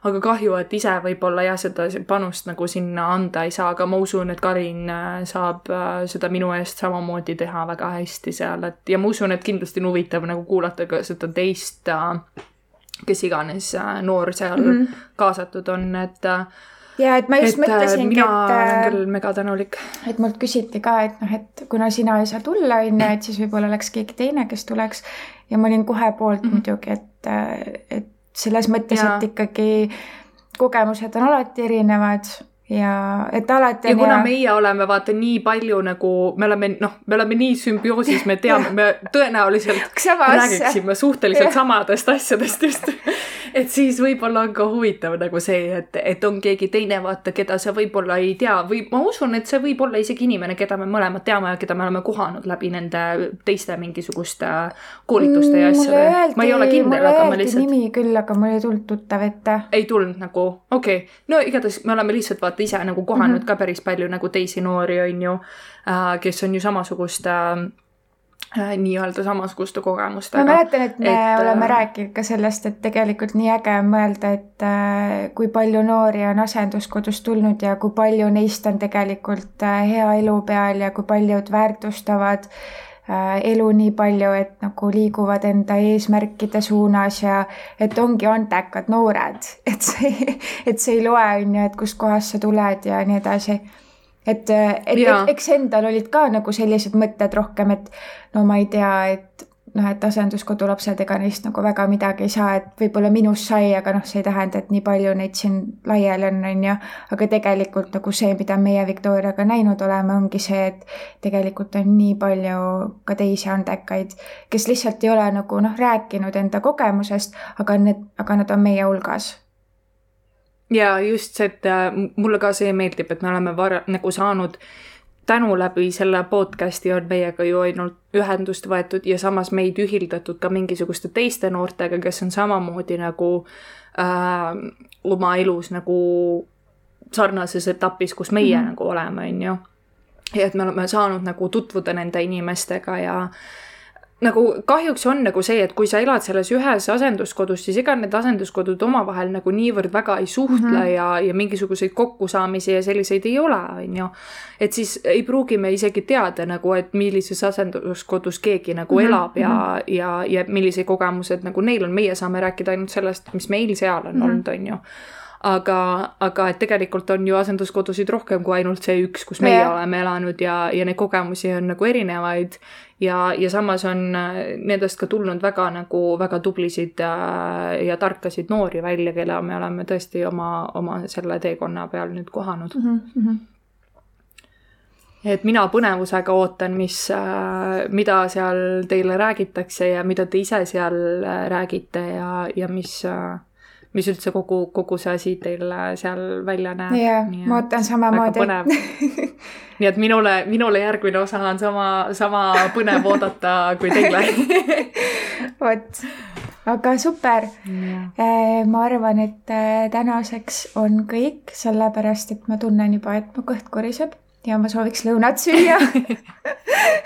aga kahju, et ise võib-olla jah, seda panust nagu sinna anda ei saa, aga ma usun, et Karin äh, saab äh, seda minu eest samamoodi teha väga hästi seal, et ja ma usun, et kindlasti on huvitav nagu kuulata ka seda teist, kes iganes äh, noor seal mm. -hmm. kaasatud on, et äh, ja et ma just et äh, mõtlesingi, mina olen et, küll megatänulik. et mult küsiti ka, et noh, et kuna sina ei saa tulla, on ju, et siis võib-olla oleks keegi teine, kes tuleks. ja ma olin kohe poolt mm. -hmm. muidugi, et, et selles mõttes, et ikkagi kogemused on alati erinevad ja et alati ja kuna hea- meie oleme vaata nii palju nagu, me oleme noh, me oleme nii sümbioosis, me teame, me *laughs* tõenäoliselt räägiksime suhteliselt Jah. samadest asjadest just. et siis võib-olla on ka huvitav nagu see, et, et on keegi teine, vaata, keda sa võib-olla ei tea või ma usun, et see võib olla isegi inimene, keda me mõlemad teame ja keda me oleme kohanud läbi nende teiste mingisuguste koolituste ja Mm, asjade. ma ei ole kindel, aga ma lihtsalt nimi küll, aga mul ei tulnud tuttav ette. ei tulnud nagu, okei okay., no igatahes me oleme lihtsalt vaata ise nagu kohanud mm. -hmm. ka päris palju nagu teisi noori, on ju äh,, kes on ju samasuguste äh, nii-öelda samasuguste ma kogemustega. mäletan, et me et, oleme äh, rääkinud ka sellest, et tegelikult nii äge on mõelda, et äh, kui palju noori on asenduskodust tulnud ja kui palju neist on tegelikult äh, hea elu peal ja kui paljud väärtustavad äh, elu nii palju, et nagu liiguvad enda eesmärkide suunas ja et ongi andekad noored, *laughs* et see, et see ei loe, on ju, et kustkohast sa tuled ja nii edasi. Et, et ek- eks endal olid ka nagu sellised mõtted rohkem, et no ma ei tea, et noh, et asenduskodu lapsed, ega neist nagu väga midagi ei saa, et võib-olla minust sai, aga noh, see ei tähenda, et nii palju neid siin laiali on, on ju. aga tegelikult nagu see, mida meie Victoriaga näinud oleme, ongi see, et tegelikult on nii palju ka teisi andekaid, kes lihtsalt ei ole nagu noh, rääkinud enda kogemusest, aga need, aga nad on meie hulgas. ja just see, et äh, mulle ka see meeldib, et me oleme var-, nagu saanud tänu läbi selle podcast'i on meiega ju ainult ühendust võetud ja samas meid ühildatud ka mingisuguste teiste noortega, kes on samamoodi nagu äh, oma elus nagu sarnases etapis, kus meie mm. -hmm. nagu oleme, on ju. ja et me oleme saanud nagu tutvuda nende inimestega ja nagu kahjuks on nagu see, et kui sa elad selles ühes asenduskodus, siis ega need asenduskodud omavahel nagu niivõrd väga ei suhtle mm. -hmm. ja, ja mingisuguseid kokkusaamisi ja selliseid ei ole, on ju. et siis ei pruugi me isegi teada nagu, et millises asenduskodus keegi nagu mm -hmm. elab ja, ja, ja millised kogemused nagu neil on, meie saame rääkida ainult sellest, mis meil seal on mm. -hmm. olnud, on ju aga, aga et tegelikult on ju asenduskodusid rohkem kui ainult see üks, kus meie yeah. oleme elanud ja, ja neid kogemusi on nagu erinevaid ja, ja samas on äh, nendest ka tulnud väga nagu väga tublisid ja, äh, ja tarkasid noori välja, kelle me oleme tõesti oma, oma selle teekonna peal nüüd kohanud mm. -hmm et mina põnevusega ootan, mis, äh, mida seal teile räägitakse ja mida te ise seal räägite ja, ja mis mis üldse kogu, kogu see asi teil seal välja näeb. jah, ma ootan samamoodi. *laughs* nii et minule, minule järgmine osa on sama, sama põnev oodata kui teile *laughs* vot, aga super. Äh, ma arvan, et äh, tänaseks on kõik, sellepärast et ma tunnen juba, et mu kõht koriseb ja ma sooviks lõunat süüa. *laughs*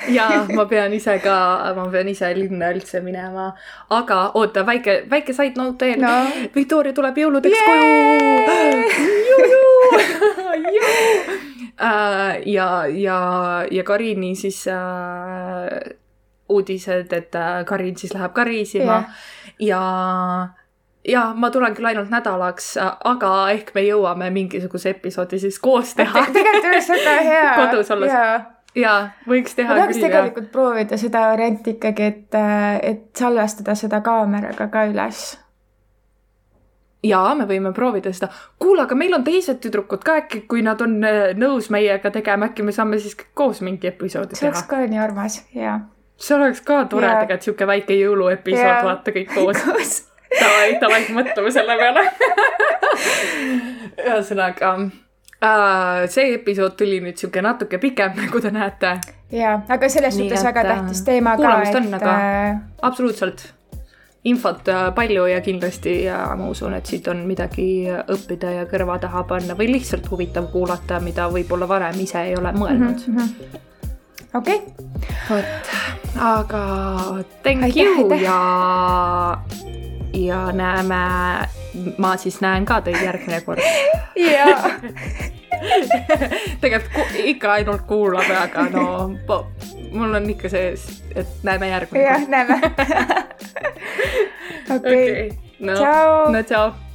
Ja ma pean ise ka, ma pean ise linna üldse minema. aga oota, väike, väike side note veel. No.. Victoria tuleb jõuludeks koju. *laughs* Uh, *laughs* ja, ja, ja Karini siis uh, uudised, et uh, Karin siis läheb ka reisima. Yeah. ja ja ma tulen küll ainult nädalaks, aga ehk me jõuame mingisuguse episoodi siis koos teha Te. tegelikult oleks väga *laughs* hea. kodus olles. jaa, võiks teha ma tahaks tegelikult ja. proovida seda varianti ikkagi, et, et salvestada seda kaameraga ka üles. jaa, me võime proovida seda. kuule, aga meil on teised tüdrukud ka äkki, kui nad on äh, nõus meiega tegema, äkki me saame siis koos mingi episoodi teha. see oleks ka nii armas, jaa. see oleks ka tore tegelikult, sihuke väike jõuluepisood, vaata kõik koos *laughs* davai, davai, mõtleme selle peale ühesõnaga äh, see episood tuli nüüd sihuke natuke pikem, nagu te näete. ja, aga selles Nii suhtes et, väga tähtis teema ka, et. On, aga... Äh, absoluutselt, infot äh, palju ja kindlasti ja ma usun, et siit on midagi õppida ja kõrva taha panna või lihtsalt huvitav kuulata, mida võib-olla varem ise ei ole mõelnud mm. -hmm okei okay.. vot, aga thank aitäh, you aitäh. ja ja näeme, ma siis näen ka teid järgmine kord. *laughs* jaa. *laughs* tegelikult ikka ainult kuulame, aga no mul on ikka see, et näeme järgmine kord. jah, näeme. *laughs* okei, no, no tšau.